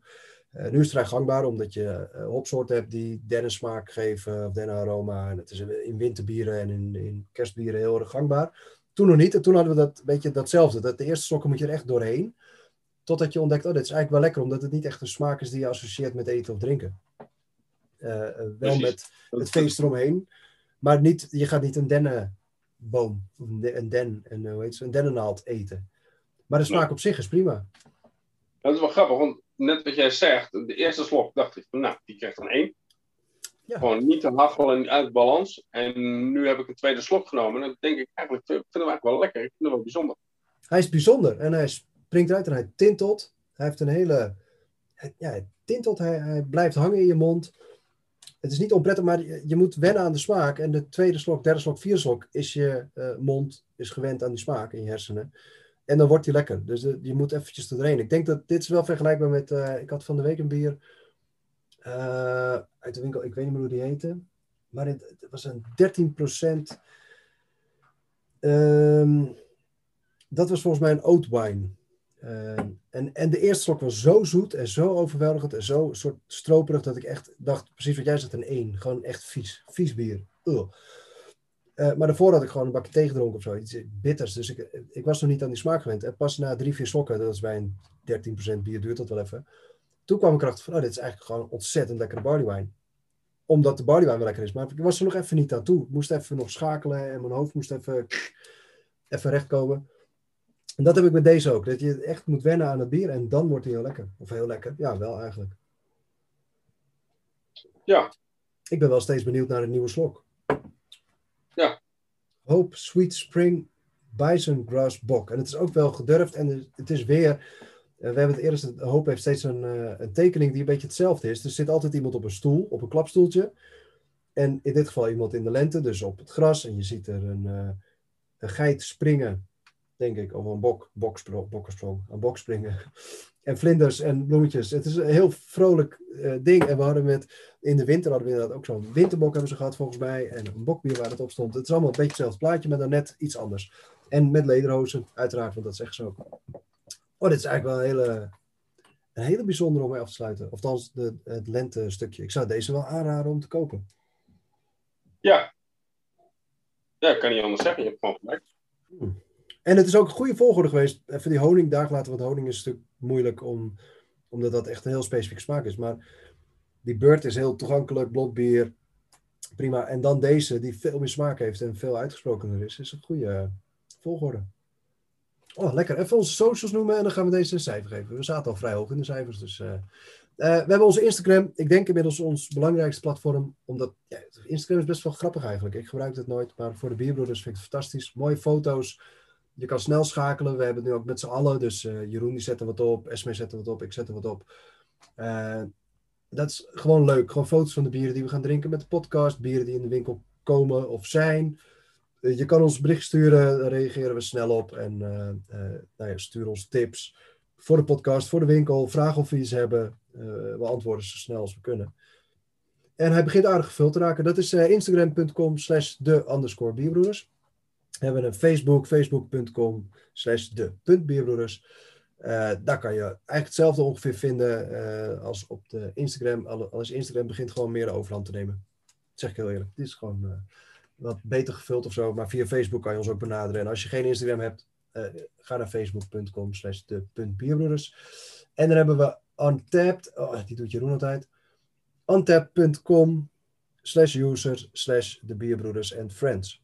Uh, nu is het vrij gangbaar, omdat je hopsoorten hebt die dennensmaak geven, of dennenaroma. En het is in winterbieren en in, in kerstbieren heel erg gangbaar. Toen nog niet. En toen hadden we dat beetje datzelfde. Dat de eerste slokken moet je er echt doorheen. Totdat je ontdekt, oh, dit is eigenlijk wel lekker, omdat het niet echt een smaak is die je associeert met eten of drinken. Uh, wel met het feest eromheen. Maar niet, je gaat niet een dennenboom, een den, een, hoe heet het, een dennennaald eten. Maar de smaak op zich is prima. Dat is wel grappig, want net wat jij zegt, de eerste slok dacht ik, nou, die krijgt dan één. Gewoon niet te hachelen uit balans. En nu heb ik een tweede slok genomen. En dan denk ik eigenlijk, ik vind hem eigenlijk wel lekker. Ik vind hem wel bijzonder. Hij is bijzonder. En hij springt uit en hij tintelt. Hij heeft een hele... Ja, hij tintelt. Hij, hij blijft hangen in je mond. Het is niet onprettig, maar je, moet wennen aan de smaak. En de tweede slok, derde slok, vierde slok is je uh, mond is gewend aan die smaak in je hersenen. En dan wordt hij lekker. Dus de, je moet eventjes erheen. Ik denk dat dit is wel vergelijkbaar met... Uh, ik had van de week een bier uh, uit de winkel. Ik weet niet meer hoe die heette. Maar het, was een 13 procent... Um, dat was volgens mij een oat wine. Uh, en, en de eerste slok was zo zoet en zo overweldigend en zo soort stroperig dat ik echt dacht, precies wat jij zegt, een 1. Gewoon echt vies. Vies bier. Uh, maar daarvoor had ik gewoon een bakje thee gedronken of zo. Iets bitters. Dus ik, ik was nog niet aan die smaak gewend. En pas na drie, vier slokken, dat is bij een 13% bier, duurt dat wel even. Toen kwam ik erachter van, oh, dit is eigenlijk gewoon ontzettend lekkere barley wine. Omdat de barley wine wel lekker is. Maar ik was er nog even niet aan toe. Ik moest even nog schakelen en mijn hoofd moest even, even rechtkomen. En dat heb ik met deze ook. Dat je echt moet wennen aan het bier en dan wordt hij heel lekker. Of heel lekker. Ja, wel eigenlijk. Ja. Ik ben wel steeds benieuwd naar een nieuwe slok. Ja. Hope Sweet Spring Bison Grass Bok. En het is ook wel gedurfd en het is weer... Eh, we hebben het eerst, Hope heeft steeds een, uh, een tekening die een beetje hetzelfde is. Er zit altijd iemand op een stoel, op een klapstoeltje. En in dit geval iemand in de lente, dus op het gras. En je ziet er een, uh, een geit springen denk ik. Of een bok, boksprong, bokkensprong, een bok springen. En vlinders en bloemetjes. Het is een heel vrolijk ding. En we hadden met, in de winter hadden we inderdaad ook zo'n winterbok hebben ze gehad volgens mij. En een bokbier waar het op stond. Het is allemaal een beetje hetzelfde plaatje, maar dan net iets anders. En met lederhozen, uiteraard, want dat zeggen ze ook. Oh, dit is eigenlijk wel een hele, een hele bijzondere om mee af te sluiten. Of althans, de, het lente stukje. Ik zou deze wel aanraden om te kopen. Ja. Ja, ik kan niet anders zeggen. Je hebt gewoon gelijk. Hmm. En het is ook een goede volgorde geweest. Even die honing daar laten, want honing is een stuk moeilijk om, omdat dat echt een heel specifieke smaak is. Maar die beurt is heel toegankelijk, blond bier, prima. En dan deze, die veel meer smaak heeft en veel uitgesprokener is, is een goede volgorde. Oh, lekker. Even onze socials noemen en dan gaan we deze een cijfer geven. We zaten al vrij hoog in de cijfers, dus... Uh, we hebben onze Instagram. Ik denk inmiddels ons belangrijkste platform. Omdat ja, Instagram is best wel grappig eigenlijk. Ik gebruik het nooit. Maar voor de bierbroeders vind ik het fantastisch. Mooie foto's je kan snel schakelen. We hebben het nu ook met z'n allen. Dus uh, Jeroen die zet er wat op, Esme zet er wat op, ik zet er wat op. Dat is gewoon leuk. Gewoon foto's van de bieren die we gaan drinken met de podcast. Bieren die in de winkel komen of zijn. Uh, je kan ons bericht sturen, daar reageren we snel op. En nou ja, stuur ons tips voor de podcast, voor de winkel. Vraag of we iets hebben. we antwoorden zo snel als we kunnen. En hij begint aardig gevuld te raken. Dat is instagram.com slash de underscore bierbroeders. We hebben een Facebook, facebook.com slash de puntbierbroeders. Uh, daar kan je eigenlijk hetzelfde ongeveer vinden als op de Instagram. Alles Instagram begint gewoon meer de overhand te nemen. Dat zeg ik heel eerlijk. Het is gewoon wat beter gevuld of zo. Maar via Facebook kan je ons ook benaderen. En als je geen Instagram hebt, ga naar facebook.com slash de. En dan hebben we Untapped. Oh, die doet Jeroen altijd. Untapped.com slash user slash de bierbroeders en friends.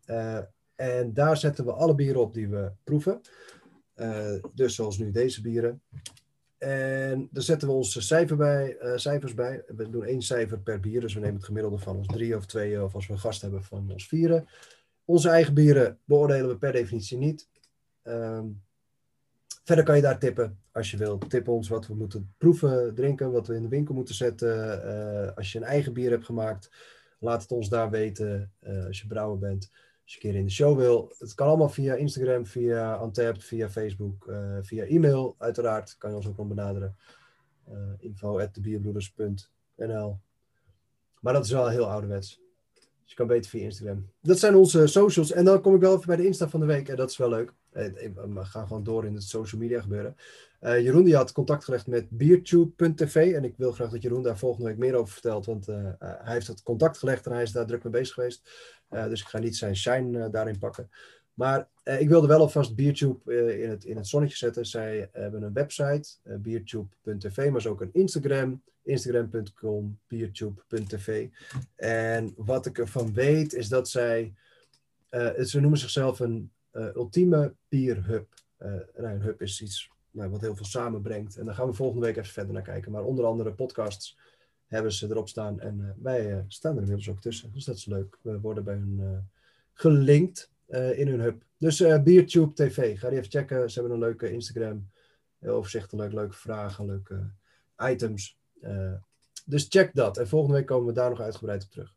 En daar zetten we alle bieren op die we proeven. Uh, dus zoals nu deze bieren. En daar zetten we onze cijfer bij, uh, cijfers bij. We doen één cijfer per bier. Dus we nemen het gemiddelde van ons drie of twee. Of als we een gast hebben van ons vieren. Onze eigen bieren beoordelen we per definitie niet. Um, verder kan je daar tippen als je wilt. Tip ons wat we moeten proeven, drinken. Wat we in de winkel moeten zetten. Uh, als je een eigen bier hebt gemaakt. Laat het ons daar weten als je brouwer bent. Als je een keer in de show wil, het kan allemaal via Instagram, via Untapped, via Facebook, uh, via e-mail uiteraard. Kan je ons ook nog benaderen. Uh, Maar dat is wel heel ouderwets. Dus je kan beter via Instagram. Dat zijn onze socials. En dan kom ik wel even bij de Insta van de week. En dat is wel leuk. We gaan gewoon door in het social media gebeuren. Jeroen die had contact gelegd met beertube.tv. En ik wil graag dat Jeroen daar volgende week meer over vertelt. Want hij heeft het contact gelegd en hij is daar druk mee bezig geweest. Uh, dus ik ga niet zijn shine daarin pakken. Maar ik wilde wel alvast Beertube in, het, in het zonnetje zetten. Zij hebben een website, beertube.tv, maar ze ook een Instagram, instagram.com, beertube.tv. En wat ik ervan weet is dat zij, ze noemen zichzelf een ultieme bierhub. nou, een hub is iets nou, wat heel veel samenbrengt. En daar gaan we volgende week even verder naar kijken. Maar onder andere podcasts hebben ze erop staan. En uh, wij uh, staan er inmiddels ook tussen. Dus dat is leuk. We worden bij hun uh, gelinkt in hun hub. Dus Beertube TV, ga die even checken. Ze hebben een leuke Instagram. Heel overzichtelijk, leuke vragen, leuke items. dus check dat. En volgende week komen we daar nog uitgebreid op terug.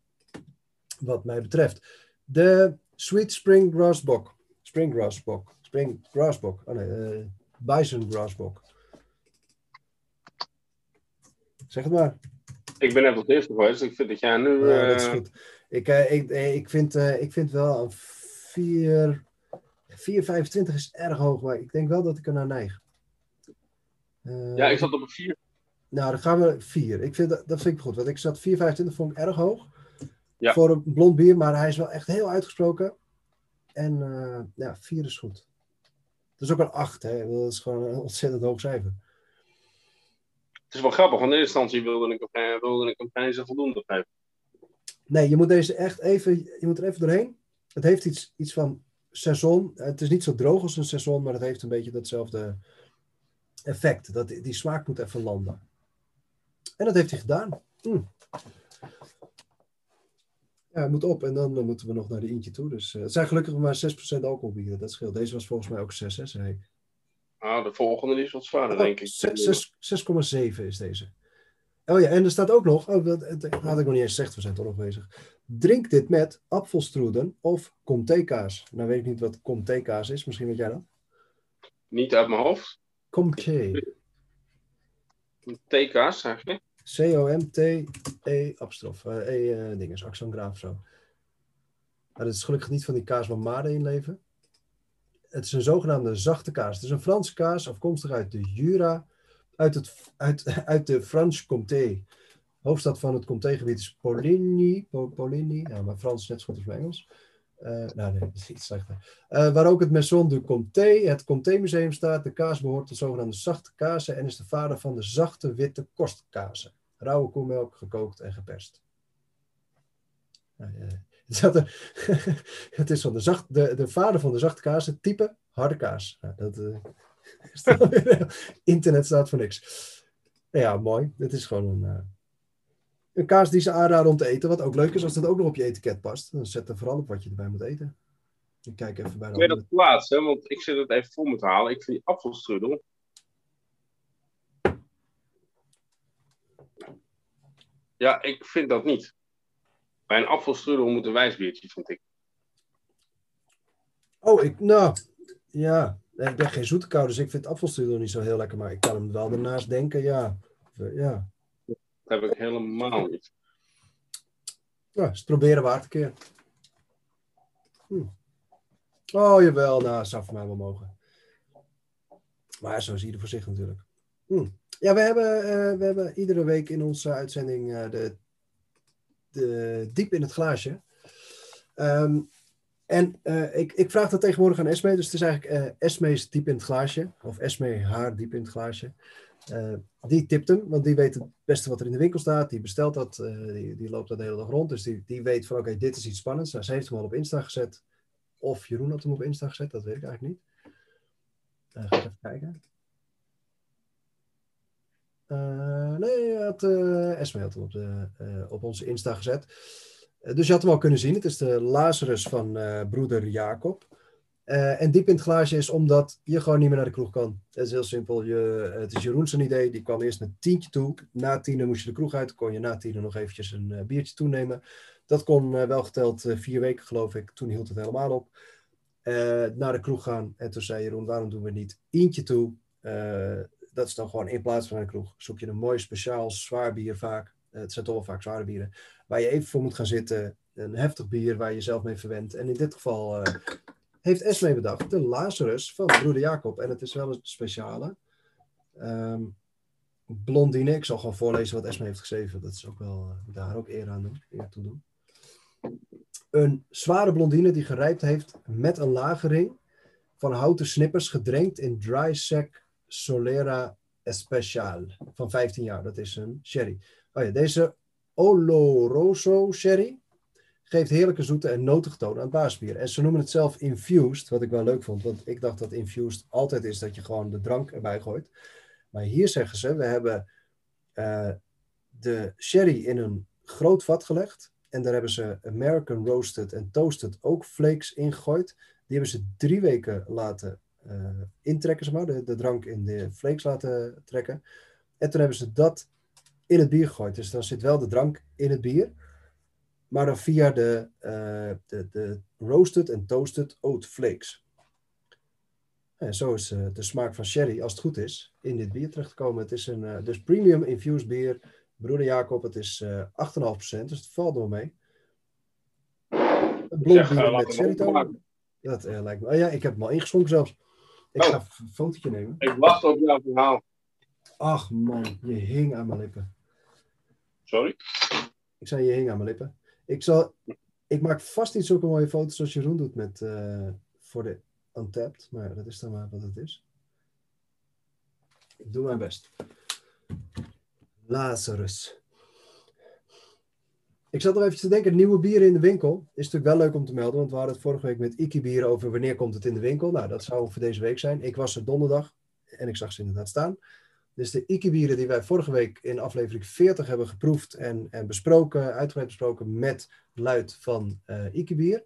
Wat mij betreft. De Sweet Spring Grass Bok. Spring Grass Bok. Spring Grassbok. Oh nee, eh, Bison Grassbok. Zeg het maar. Ik ben net op het eerste geweest, dus ik vind dat jij nu... Ja, dat is eh, goed. Ik, eh, ik, eh, ik, vind, ik vind wel een 4... 4,25 is erg hoog, maar ik denk wel dat ik er naar neig. Ja, ik zat op een 4. Nou, dan gaan we 4. Ik vind dat, dat vind ik goed, want ik zat 4,25 vond ik erg hoog. Ja. Voor een blond bier, maar hij is wel echt heel uitgesproken. En ja, 4 is goed. Dat is ook een 8, hè. Dat is gewoon een ontzettend hoog cijfer. Het is wel grappig, want in eerste instantie wilde ik, hem- wilde ik hem geen voldoende geven. Nee, je moet deze echt even, je moet er even doorheen. Het heeft iets, iets van seizoen. Het is niet zo droog als een seizoen, maar het heeft een beetje datzelfde effect. Dat, die smaak moet even landen. En dat heeft hij gedaan. Mm. Ja, het moet op en dan moeten we nog naar de eentje toe. Dus eh, het zijn gelukkig maar 6% alcoholbieren. Dat scheelt. Deze was volgens mij ook 6, hè, zei. Nou, de volgende is wat zwaarder, Oh, denk ik. zes- zes- 6,7 is deze. Oh ja, en er staat ook nog, oh, dat, dat had ik nog niet eens gezegd, we zijn toch nog bezig. Drink dit met apfelstroeden of comté-kaas. Nou weet ik niet wat comté-kaas is, misschien weet jij dat. Niet uit mijn hoofd. Comté. TK's, zeg je? C-O-M-T-E, apstrof. eh E, eh dinges, accent graaf zo. Maar dat is gelukkig niet van die kaas waar maden in leven. Het is een zogenaamde zachte kaas. Het is een Franse kaas, afkomstig uit de Jura, uit, het, uit, uit de Franche-Comté. Hoofdstad van het Comté-gebied is Poligny. Po- Poligny, ja, maar Frans net zo goed als Engels. Eh, nou nee, dat is iets slechter. Eh, waar ook het Maison du Comté, het Comté-museum staat. De kaas behoort tot zogenaamde zachte kazen en is de vader van de zachte witte kostkazen. Rauwe koemelk, gekookt en geperst. Nou, ja, het, er- het is van de, zacht, de, de vader van de zachte kazen, type harde kaas. Nou, dat, eh, internet staat voor niks. Ja, mooi. Het is gewoon een, eh, een kaas die ze aanraden om te eten. Wat ook leuk is als dat ook nog op je etiket past. Dan zet er vooral op wat je erbij moet eten. Ik kijk even bij de Kun je andere- dat plaatsen? Want ik zit het even voor me te halen. Ik vind die appelstrudel. Ja, ik vind dat niet. Bij een appelstrudel moet een wijsbiertje, vind ik. Oh, ik, nou, ja. Ik ben geen zoete kou, dus ik vind apfelstrudel niet zo heel lekker. Maar ik kan hem wel ernaast denken, ja. Ja, Dat heb ik helemaal niet. ja eens proberen waard een keer. Hm. Oh, jawel, nou, zou voor mij wel mogen. Maar zo is ieder voor zich natuurlijk. Hm. Ja, we hebben, eh, we hebben iedere week in onze uitzending eh, de, de diep in het glaasje. Ehm, en eh, ik, ik vraag dat tegenwoordig aan Esme. Dus het is eigenlijk eh Esme's diep in het glaasje. Of Esme haar diep in het glaasje. Eh, die tipt hem, want die weet het beste wat er in de winkel staat. Die bestelt dat, die, die loopt dat de hele dag rond. Dus die, die weet van oké, dit is iets spannends. Nou, ze heeft hem al op Insta gezet. Of Jeroen had hem op Insta gezet, dat weet ik eigenlijk niet. Uh, ga even kijken. Eh, nee, had, eh Esme op, de, eh, op onze Insta gezet. Dus je had hem al kunnen zien. Het is de Lazarus van broeder Jacob. En diep in het glaasje is omdat je gewoon niet meer naar de kroeg kan. Het is heel simpel. Je, het is Jeroen zijn idee. Die kwam eerst met tientje toe. Na tienen moest je de kroeg uit. Kon je na tienen nog eventjes een biertje toenemen. Dat kon wel geteld vier weken geloof ik. Toen hield het helemaal op. Naar de kroeg gaan. En toen zei Jeroen, waarom doen we niet eentje toe? Dat is dan gewoon in plaats van een kroeg. Zoek je een mooi speciaal zwaar bier vaak. Eh, het zijn toch wel vaak zware bieren. Waar je even voor moet gaan zitten. Een heftig bier waar je jezelf mee verwendt. En in dit geval eh, heeft Esme bedacht. De Lazarus van broeder Jacob. En het is wel een speciale. Ehm, blondine. Ik zal gewoon voorlezen wat Esme heeft geschreven. Dat is ook wel, moet daar ook eer aan doen. Eer toe doen. Een zware blondine die gerijpt heeft met een lagering van houten snippers gedrenkt in dry sec Solera Especial van 15 jaar. Dat is een sherry. Oh ja, deze Oloroso sherry geeft heerlijke zoete en notige toon aan het baasbier. En ze noemen het zelf infused, wat ik wel leuk vond. Want ik dacht dat infused altijd is dat je gewoon de drank erbij gooit. Maar hier zeggen ze, we hebben eh, de sherry in een groot vat gelegd. En daar hebben ze American Roasted en Toasted ook flakes ingegooid. Die hebben ze drie weken laten intrekken, zeg maar. De, de drank in de flakes laten trekken. En toen hebben ze dat in het bier gegooid. Dus dan zit wel de drank in het bier. Maar dan via de, uh, de, de roasted en toasted oat flakes. En zo is uh, de smaak van sherry, als het goed is, in dit bier terechtgekomen. Het is een uh, dus premium infused bier. Broeder Jacob, het is uh, 8,5%, dus het valt wel mee. Een blond bier met sherry Dat lijkt me. Oh ja, ik heb hem al ingeschonken zelfs. Ik Oh. ga een fotootje nemen. Ik wacht op jouw verhaal. Ach man, je hing aan mijn lippen. Sorry? Ik zei je hing aan mijn lippen. Ik, zal, ik maak vast niet zulke mooie foto's als Jeroen doet met, eh, voor de Untapped. Maar dat is dan maar wat het is. Ik doe mijn best. Lazarus. Ik zat nog even te denken, nieuwe bieren in de winkel. Is natuurlijk wel leuk om te melden, want we hadden het vorige week met Iki bieren over wanneer komt het in de winkel. Nou, dat zou voor deze week zijn. Ik was er donderdag en ik zag ze inderdaad staan. Dus de Iki-bieren die wij vorige week in aflevering 40 hebben geproefd en, en besproken, uitgebreid besproken met luid van uh, Iki-bier,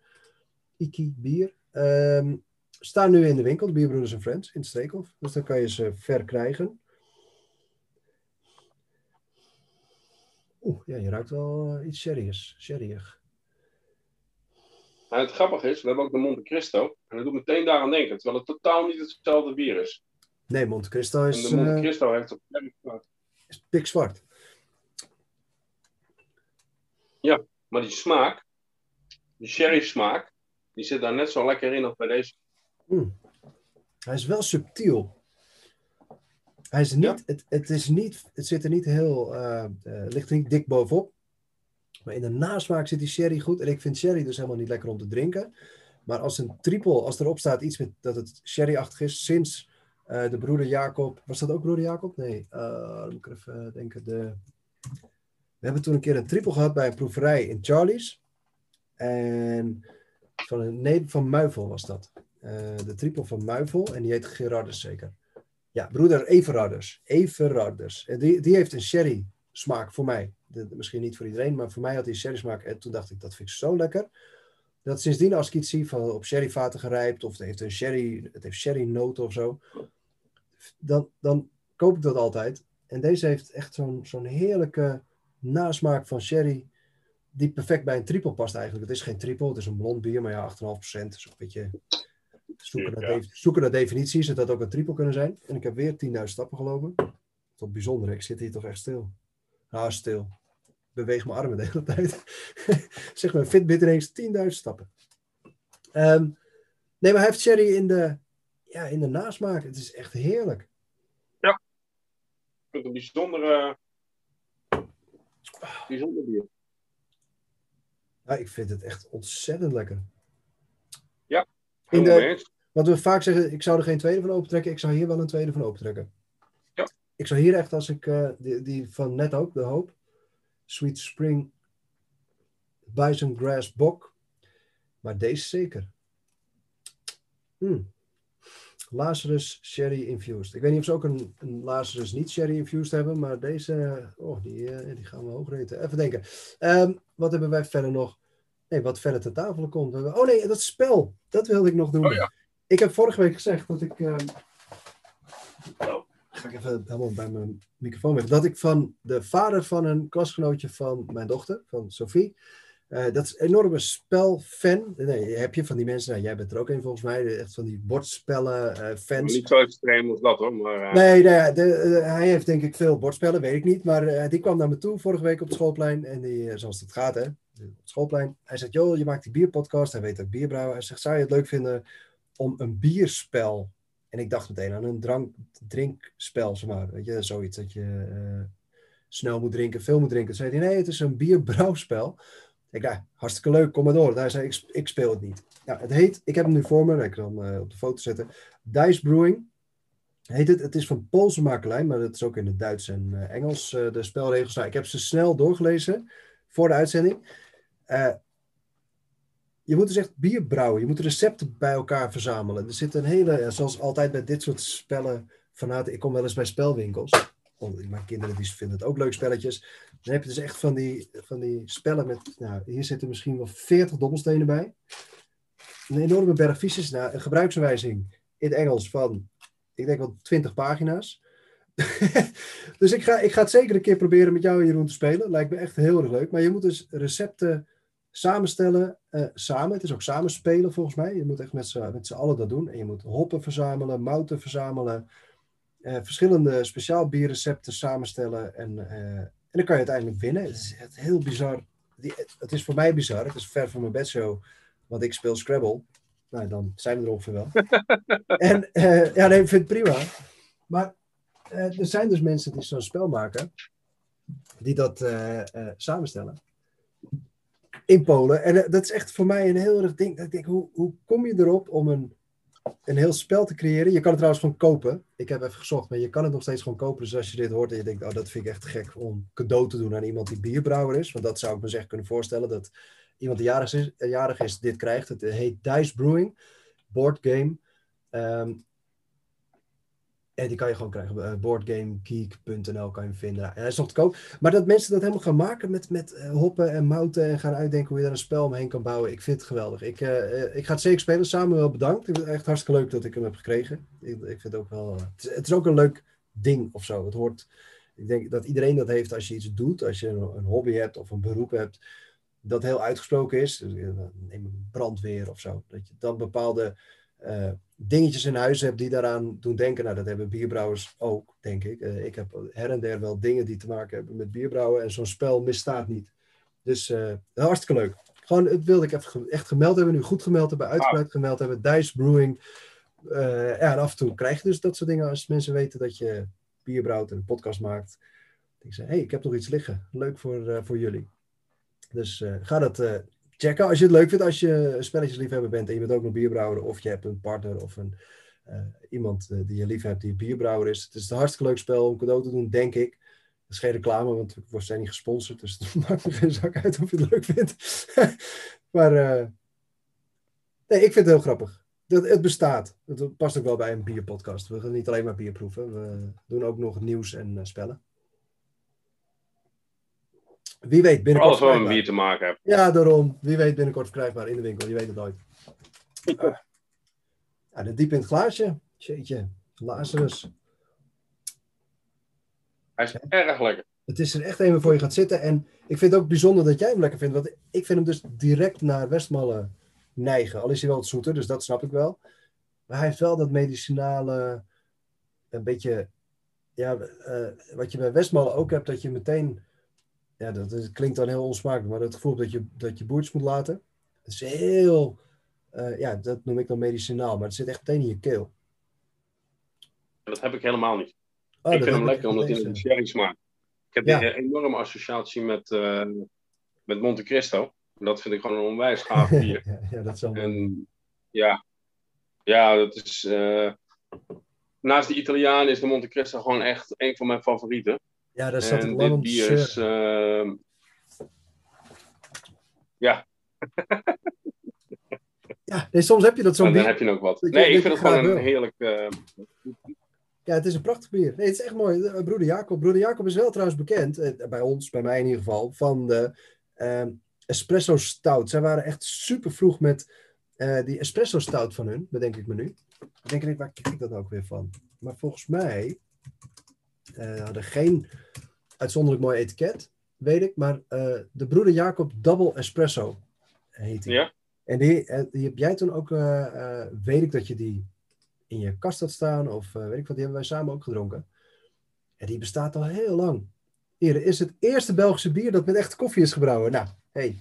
Iki-bier, um, staan nu in de winkel, de Bierbroeders en Friends, in Streekhof. Dus dan kan je ze verkrijgen. Oeh, ja, je ruikt wel uh, iets sherryig. sherryig. Nou, het grappige is, we hebben ook de Monte Cristo. En dat doet meteen daaraan denken, terwijl het totaal niet hetzelfde bier is. Nee, Monte Cristo is... En de Monte Cristo uh, heeft op is pikzwart. Ja, maar die smaak, die sherry smaak, die zit daar net zo lekker in als bij deze. Mm. Hij is wel subtiel. Hij is niet, ja. het, het, is niet, het zit er niet heel, uh, uh, ligt er niet dik bovenop. Maar in de nasmaak zit die sherry goed. En ik vind sherry dus helemaal niet lekker om te drinken. Maar als een triple, als erop staat iets met dat het sherry-achtig is, sinds uh, de broeder Jacob. Was dat ook broeder Jacob? Nee, moet ik even denken. De... We hebben toen een keer een triple gehad bij een proeverij in Charlie's. En van, een, nee, van Muivel was dat. De triple van Muivel. En die heet Gerardus zeker. Ja, broeder Everardus. Everardus. En die, die heeft een sherry smaak voor mij. Misschien niet voor iedereen, maar voor mij had hij sherry smaak. En toen dacht ik, dat vind ik zo lekker. Dat sindsdien als ik iets zie van op sherryvaten gerijpt. Of het heeft een sherry, het heeft sherry noten of zo dan, dan koop ik dat altijd. En deze heeft echt zo'n zo'n heerlijke nasmaak van sherry. Die perfect bij een triple past eigenlijk. Het is geen triple, het is een blond bier, maar ja, 8,5%. Dus een beetje zoeken naar, ja. zoeken naar definities. Het had ook een triple kunnen zijn. En ik heb weer 10.000 stappen gelopen. Tot bijzonder, ik zit hier toch echt stil. Nou, stil. Beweeg mijn armen de hele tijd. zeg maar, Fitbit ineens 10.000 stappen. Um, nee, maar hij heeft sherry in de, ja, in de nasmaak. Het is echt heerlijk. Ja. Ik vind het een bijzondere, bijzonder bier. Ja, ik vind het echt ontzettend lekker. Ja, in de, wat we vaak zeggen, ik zou er geen tweede van opentrekken. Ik zou hier wel een tweede van opentrekken. Ja. Ik zou hier echt, als ik uh, die, die van net ook, de hoop. Sweet Spring Bison Grass Bok. Maar deze zeker. Mm. Lazarus Sherry Infused. Ik weet niet of ze ook een, een Lazarus niet Sherry Infused hebben, maar deze, oh, die, uh, die gaan we hoog reten. Even denken. Um, wat hebben wij verder nog? Wat verder ter tafel komt. Oh nee, dat spel. Dat wilde ik nog doen. Oh, ja. Ik heb vorige week gezegd dat ik. Um, oh, ga ik even helemaal bij mijn microfoon weg. Dat ik van de vader van een klasgenootje van mijn dochter, van Sophie. Uh, dat is een enorme spelfan. Nee, heb je van die mensen, nou, jij bent er ook een volgens mij, echt van die bordspellen uh, fans. Niet zo extreem als dat hoor. Maar, uh... Nee, de, hij heeft denk ik veel bordspellen, weet ik niet. Maar die kwam naar me toe vorige week op het schoolplein. En die, zoals het gaat hè, op. Hij zegt, joh, je maakt die bierpodcast. Hij weet ook bierbrouwen. Hij zegt, zou je het leuk vinden om een bierspel... En ik dacht meteen aan een drank, drinkspel, zeg maar. Weet je, zoiets dat je snel moet drinken, veel moet drinken. Toen zei hij, nee, het is een bierbrouwspel. Ik dacht, hartstikke leuk, kom maar door. Hij zei, ik, ik speel het niet. Nou, het heet, ik heb hem nu voor me, ik kan hem uh, op de foto zetten. Dice Brewing heet het. Het is van Poolse makelij, maar het is ook in het Duits en uh, Engels de spelregels. Nou, ik heb ze snel doorgelezen voor de uitzending. Je moet dus echt bier brouwen. Je moet recepten bij elkaar verzamelen. Er zit een hele, zoals altijd bij dit soort spellen, vanuit, ik kom wel eens bij spelwinkels mijn kinderen die vinden het ook leuk spelletjes. Dan heb je dus echt van die, van die spellen met, nou, hier zitten misschien wel 40 dobbelstenen bij. Een enorme berg fiches. Nou, een gebruiksaanwijzing in het Engels van, ik denk wel 20 pagina's. dus ik ga, ik ga het zeker een keer proberen met jou en Jeroen te spelen. Lijkt me echt heel erg leuk. Maar je moet dus recepten samenstellen, uh, samen. Het is ook samenspelen volgens mij. Je moet echt met z'n allen dat doen. En je moet hoppen verzamelen, mouten verzamelen, uh, verschillende speciaal bierrecepten samenstellen. En, uh, en dan kan je uiteindelijk winnen. Het is echt heel bizar. Die, het is voor mij bizar. Het is ver van mijn bedshow, want ik speel Scrabble. Nou, dan zijn we er ongeveer wel. en ja, nee, ik vind het prima. Maar er zijn dus mensen die zo'n spel maken, die dat samenstellen in Polen. En uh, dat is echt voor mij een heel erg ding. ik denk, hoe, hoe kom je erop om een, een heel spel te creëren? Je kan het trouwens gewoon kopen. Ik heb even gezocht, maar je kan het nog steeds gewoon kopen. Dus als je dit hoort en je denkt, oh, dat vind ik echt gek om cadeau te doen aan iemand die bierbrouwer is. Want dat zou ik me zeg kunnen voorstellen, dat iemand die jarig is, jarig is dit krijgt. Het heet Dice Brewing, board game. Um, en die kan je gewoon krijgen. Uh, boardgamegeek.nl kan je hem vinden. En hij is nog te koop. Maar dat mensen dat helemaal gaan maken met, met hoppen en mouten. En gaan uitdenken hoe je daar een spel omheen kan bouwen. Ik vind het geweldig. Ik, ik ga het zeker spelen. Samen wel bedankt. Het is echt hartstikke leuk dat ik hem heb gekregen. Ik, ik vind het ook wel. Het is, het, ook een leuk ding of zo. Het hoort. Ik denk dat iedereen dat heeft als je iets doet. Als je een, hobby hebt of een beroep hebt. Dat heel uitgesproken is. Dus, neem een brandweer of zo. Dat je dan bepaalde dingetjes in huis hebt die daaraan doen denken. Nou, dat hebben bierbrouwers ook, denk ik. Uh, ik heb her en der wel dingen die te maken hebben met bierbrouwen. En zo'n spel misstaat niet. Dus uh, hartstikke leuk. Gewoon, het wilde ik even echt gemeld hebben. Nu goed gemeld hebben, uitgebreid gemeld hebben. Dice Brewing. ja, en af en toe krijg je dus dat soort dingen als mensen weten dat je bier brouwt en een podcast maakt. Ik zeg, hey, ik heb nog iets liggen. Leuk voor, voor jullie. Dus ga dat checken als je het leuk vindt. Als je spelletjesliefhebber bent en je bent ook nog bierbrouwer. Of je hebt een partner of een, uh, iemand uh, die je lief hebt die bierbrouwer is. Het is een hartstikke leuk spel om cadeau te doen, denk ik. Dat is geen reclame, want we zijn niet gesponsord. Dus het maakt me geen zak uit of je het leuk vindt. maar uh, nee, ik vind het heel grappig. Dat, het bestaat. Het past ook wel bij een bierpodcast. We gaan niet alleen maar bier proeven. We doen ook nog nieuws en spellen. Wie weet binnenkort. Alles met bier te maken heeft. Ja, daarom. Wie weet binnenkort verkrijgbaar in de winkel. Je weet het nooit. Uh, ja, de diep in het glaasje. Jeetje, Lazarus. Hij is erg lekker. Het is er echt een voor je gaat zitten. En ik vind het ook bijzonder dat jij hem lekker vindt. Want ik vind hem dus direct naar Westmallen neigen. Al is hij wel wat zoeter, dus dat snap ik wel. Maar hij heeft wel dat medicinale, een beetje, ja, uh, wat je bij Westmallen ook hebt, dat je meteen ja, dat, is, klinkt dan heel onsmakelijk, maar het gevoel dat je, dat je boertjes moet laten, dat is heel, uh, ja, dat noem ik dan medicinaal, maar het zit echt meteen in je keel. Dat heb ik helemaal niet. Oh, ik vind hem lekker omdat hij een sherry smaakt. Ik heb ja. een enorme associatie met, uh, met Monte Cristo. Dat vind ik gewoon een onwijs gaaf bier. ja, ja, dat zal en, ja, ja, dat is. Uh, naast de Italiaan is de Monte Cristo gewoon echt een van mijn favorieten. Ja, daar zat ik lang om bier is, uh... Ja. ja, nee, soms heb je dat zo'n bier. Dan heb je nog wat. Nee, ik vind het gewoon een heerlijk... Uh... Ja, het is een prachtig bier. Nee, het is echt mooi. Eh, broeder Jacob. Broeder Jacob is wel trouwens bekend, eh, bij ons, bij mij in ieder geval, van de uh, espresso stout. Zij waren echt super vroeg met die espresso stout van hun, bedenk ik me nu. Ik denk ik, waar kijk ik dat ook weer van? Maar volgens mij uh, hadden geen uitzonderlijk mooi etiket, weet ik. Maar uh, de Broeder Jacob Double Espresso heet die. Ja. En die, die heb jij toen ook, weet ik dat je die in je kast had staan. Of weet ik wat, die hebben wij samen ook gedronken. En die bestaat al heel lang. Hier is het eerste Belgische bier dat met echte koffie is gebrouwen. Nou, hey.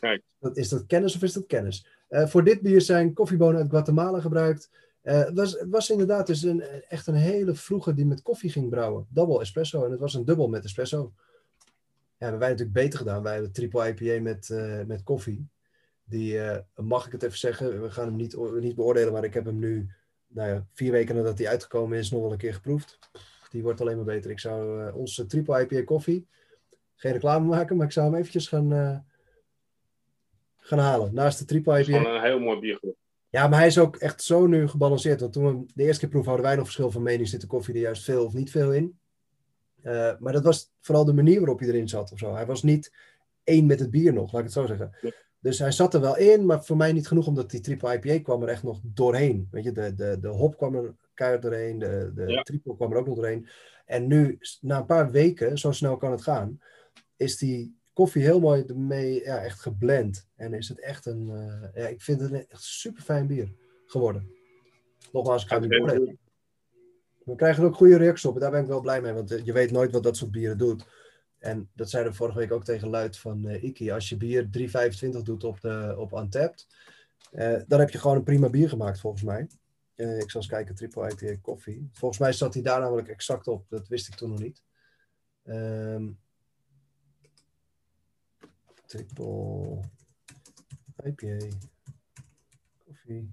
Kijk. Dat, is dat kennis of is dat kennis? voor dit bier zijn koffiebonen uit Guatemala gebruikt. Uh, het, was, inderdaad dus een, echt een hele vroege die met koffie ging brouwen. Double espresso. En het was een dubbel met espresso. Ja, hebben wij natuurlijk beter gedaan. Wij hebben triple IPA met, uh, met koffie. Die, uh, mag ik het even zeggen, we gaan hem niet, niet beoordelen, maar ik heb hem nu, nou ja, vier weken nadat hij uitgekomen is, nog wel een keer geproefd. Die wordt alleen maar beter. Ik zou onze triple IPA koffie, geen reclame maken, maar ik zou hem eventjes gaan, gaan halen. Naast de triple IPA. Gewoon een heel mooi bier geworden. Ja, maar hij is ook echt zo nu gebalanceerd. Want toen we de eerste keer proeven hadden wij nog verschil van mening. Zit de koffie er juist veel of niet veel in? Uh, maar dat was vooral de manier waarop hij erin zat of zo. Hij was niet één met het bier nog, laat ik het zo zeggen. Dus hij zat er wel in, maar voor mij niet genoeg, omdat die triple IPA kwam er echt nog doorheen. Weet je, de, de, de hop kwam er keihard doorheen, de, de ja. triple kwam er ook nog doorheen. En nu, na een paar weken, zo snel kan het gaan, is die koffie heel mooi ermee ja, echt geblend. En is het echt een, eh, ja, ik vind het een echt super fijn bier geworden. Nogmaals, ik ga het niet. We krijgen ook goede reacties op en daar ben ik wel blij mee, want eh, je weet nooit wat dat soort bieren doet. En dat zeiden we vorige week ook tegen Luid van uh, Iki. Als je bier 3,25 doet op, de, op Untapped, uh, dan heb je gewoon een prima bier gemaakt volgens mij. Uh, ik zal eens kijken, triple IPA koffie. Volgens mij zat hij daar namelijk exact op. Dat wist ik toen nog niet. Um, triple IPA koffie.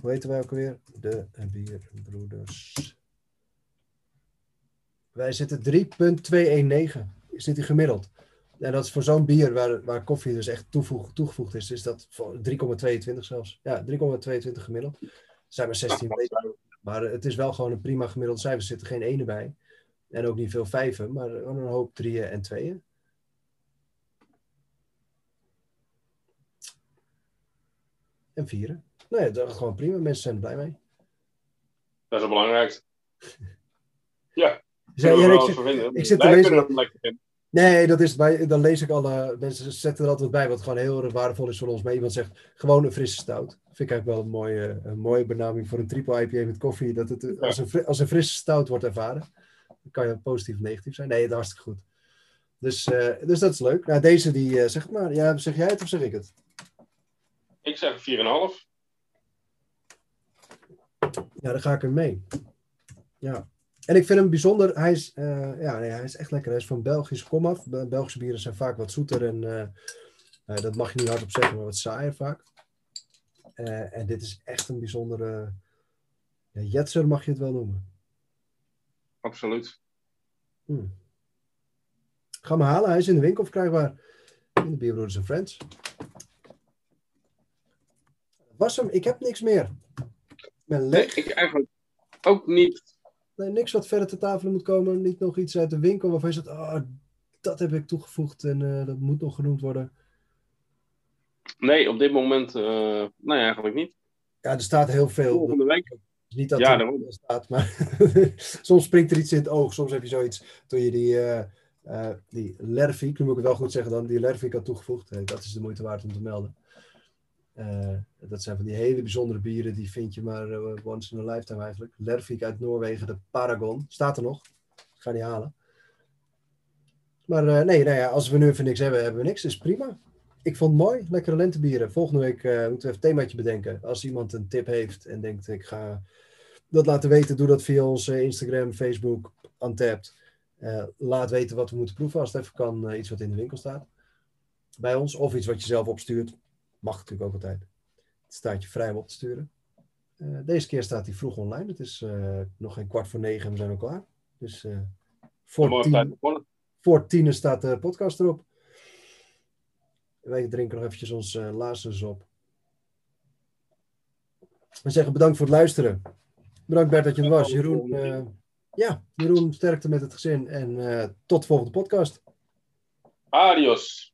Hoe heten wij ook alweer? De Bierbroeders. Wij zitten 3,219. Is dit gemiddeld? En dat is voor zo'n bier waar, waar koffie dus echt toevoeg, toegevoegd is, is dat 3,22 zelfs. Ja, 3,22 gemiddeld. Er zijn maar 16 weken. Maar het is wel gewoon een prima gemiddeld cijfer. Er zitten geen ene bij. En ook niet veel vijven, maar een hoop drieën en tweeën. En vieren. Nee, dat is gewoon prima. Mensen zijn er blij mee. Dat is het belangrijkste. ja. Zij, ja, ik, ik, zit te lezen. Nee, dat is bij, dan lees ik alle mensen zetten er altijd bij, wat gewoon heel waardevol is voor ons. Maar iemand zegt gewoon een frisse stout. Vind ik eigenlijk wel een mooie, een mooie benaming voor een triple IPA met koffie. Dat het als, een, als een frisse stout wordt ervaren. Dan kan je positief of negatief zijn. Nee, dat is hartstikke goed. Dus, uh, dus dat is leuk. Nou, deze die, uh, zeg maar, ja, zeg jij het of zeg ik het? Ik zeg 4,5. Ja, daar ga ik er mee. Ja. En ik vind hem bijzonder. Hij is, uh, ja, nee, hij is echt lekker. Hij is van Belgisch komaf. Belgische bieren zijn vaak wat zoeter en uh, dat mag je niet hardop zeggen, maar wat saaier vaak. En dit is echt een bijzondere ja, jetser, mag je het wel noemen. Absoluut. Hmm. Ga me halen. Hij is in de winkel verkrijgbaar. In de Bierbroeders en Friends. Was hem. Ik heb niks meer. ben leeg. Nee, ik eigenlijk ook niet. Nee, niks wat verder te tafel moet komen. Niet nog iets uit de winkel waarvan je zegt, oh, dat heb ik toegevoegd en uh, dat moet nog genoemd worden. Nee, op dit moment, uh, nee, eigenlijk niet. Ja, er staat heel veel. Volgende week. Niet dat ja, er staat, maar soms springt er iets in het oog. Soms heb je zoiets, toen je die, uh, uh, die Lervik, nu moet ik het wel goed zeggen dan, die Lervik had toegevoegd. Hey, dat is de moeite waard om te melden. Uh, dat zijn van die hele bijzondere bieren, die vind je maar uh, once in a lifetime eigenlijk. Lervik uit Noorwegen, de Paragon. Staat er nog. Ik ga die halen. Maar uh, nee, nou ja, als we nu even niks hebben, hebben we niks. is prima. Ik vond het mooi. Lekkere lentebieren. Volgende week moeten we even een themaatje bedenken. Als iemand een tip heeft en denkt, ik ga dat laten weten, doe dat via onze Instagram, Facebook, Untapped. laat weten wat we moeten proeven. Als het even kan, iets wat in de winkel staat. Bij ons. Of iets wat je zelf opstuurt Mag natuurlijk ook altijd. Het staat je vrij om op te sturen. Uh, deze keer staat hij vroeg online. Het is uh, nog geen kwart voor negen en we zijn al klaar. Dus uh, voor, tien, voor tien staat de podcast erop. Wij drinken nog eventjes ons laatste op. We zeggen bedankt voor het luisteren. Bedankt Bert dat je er was. Jeroen, ja, Jeroen sterkte met het gezin. En tot de volgende podcast. Adios.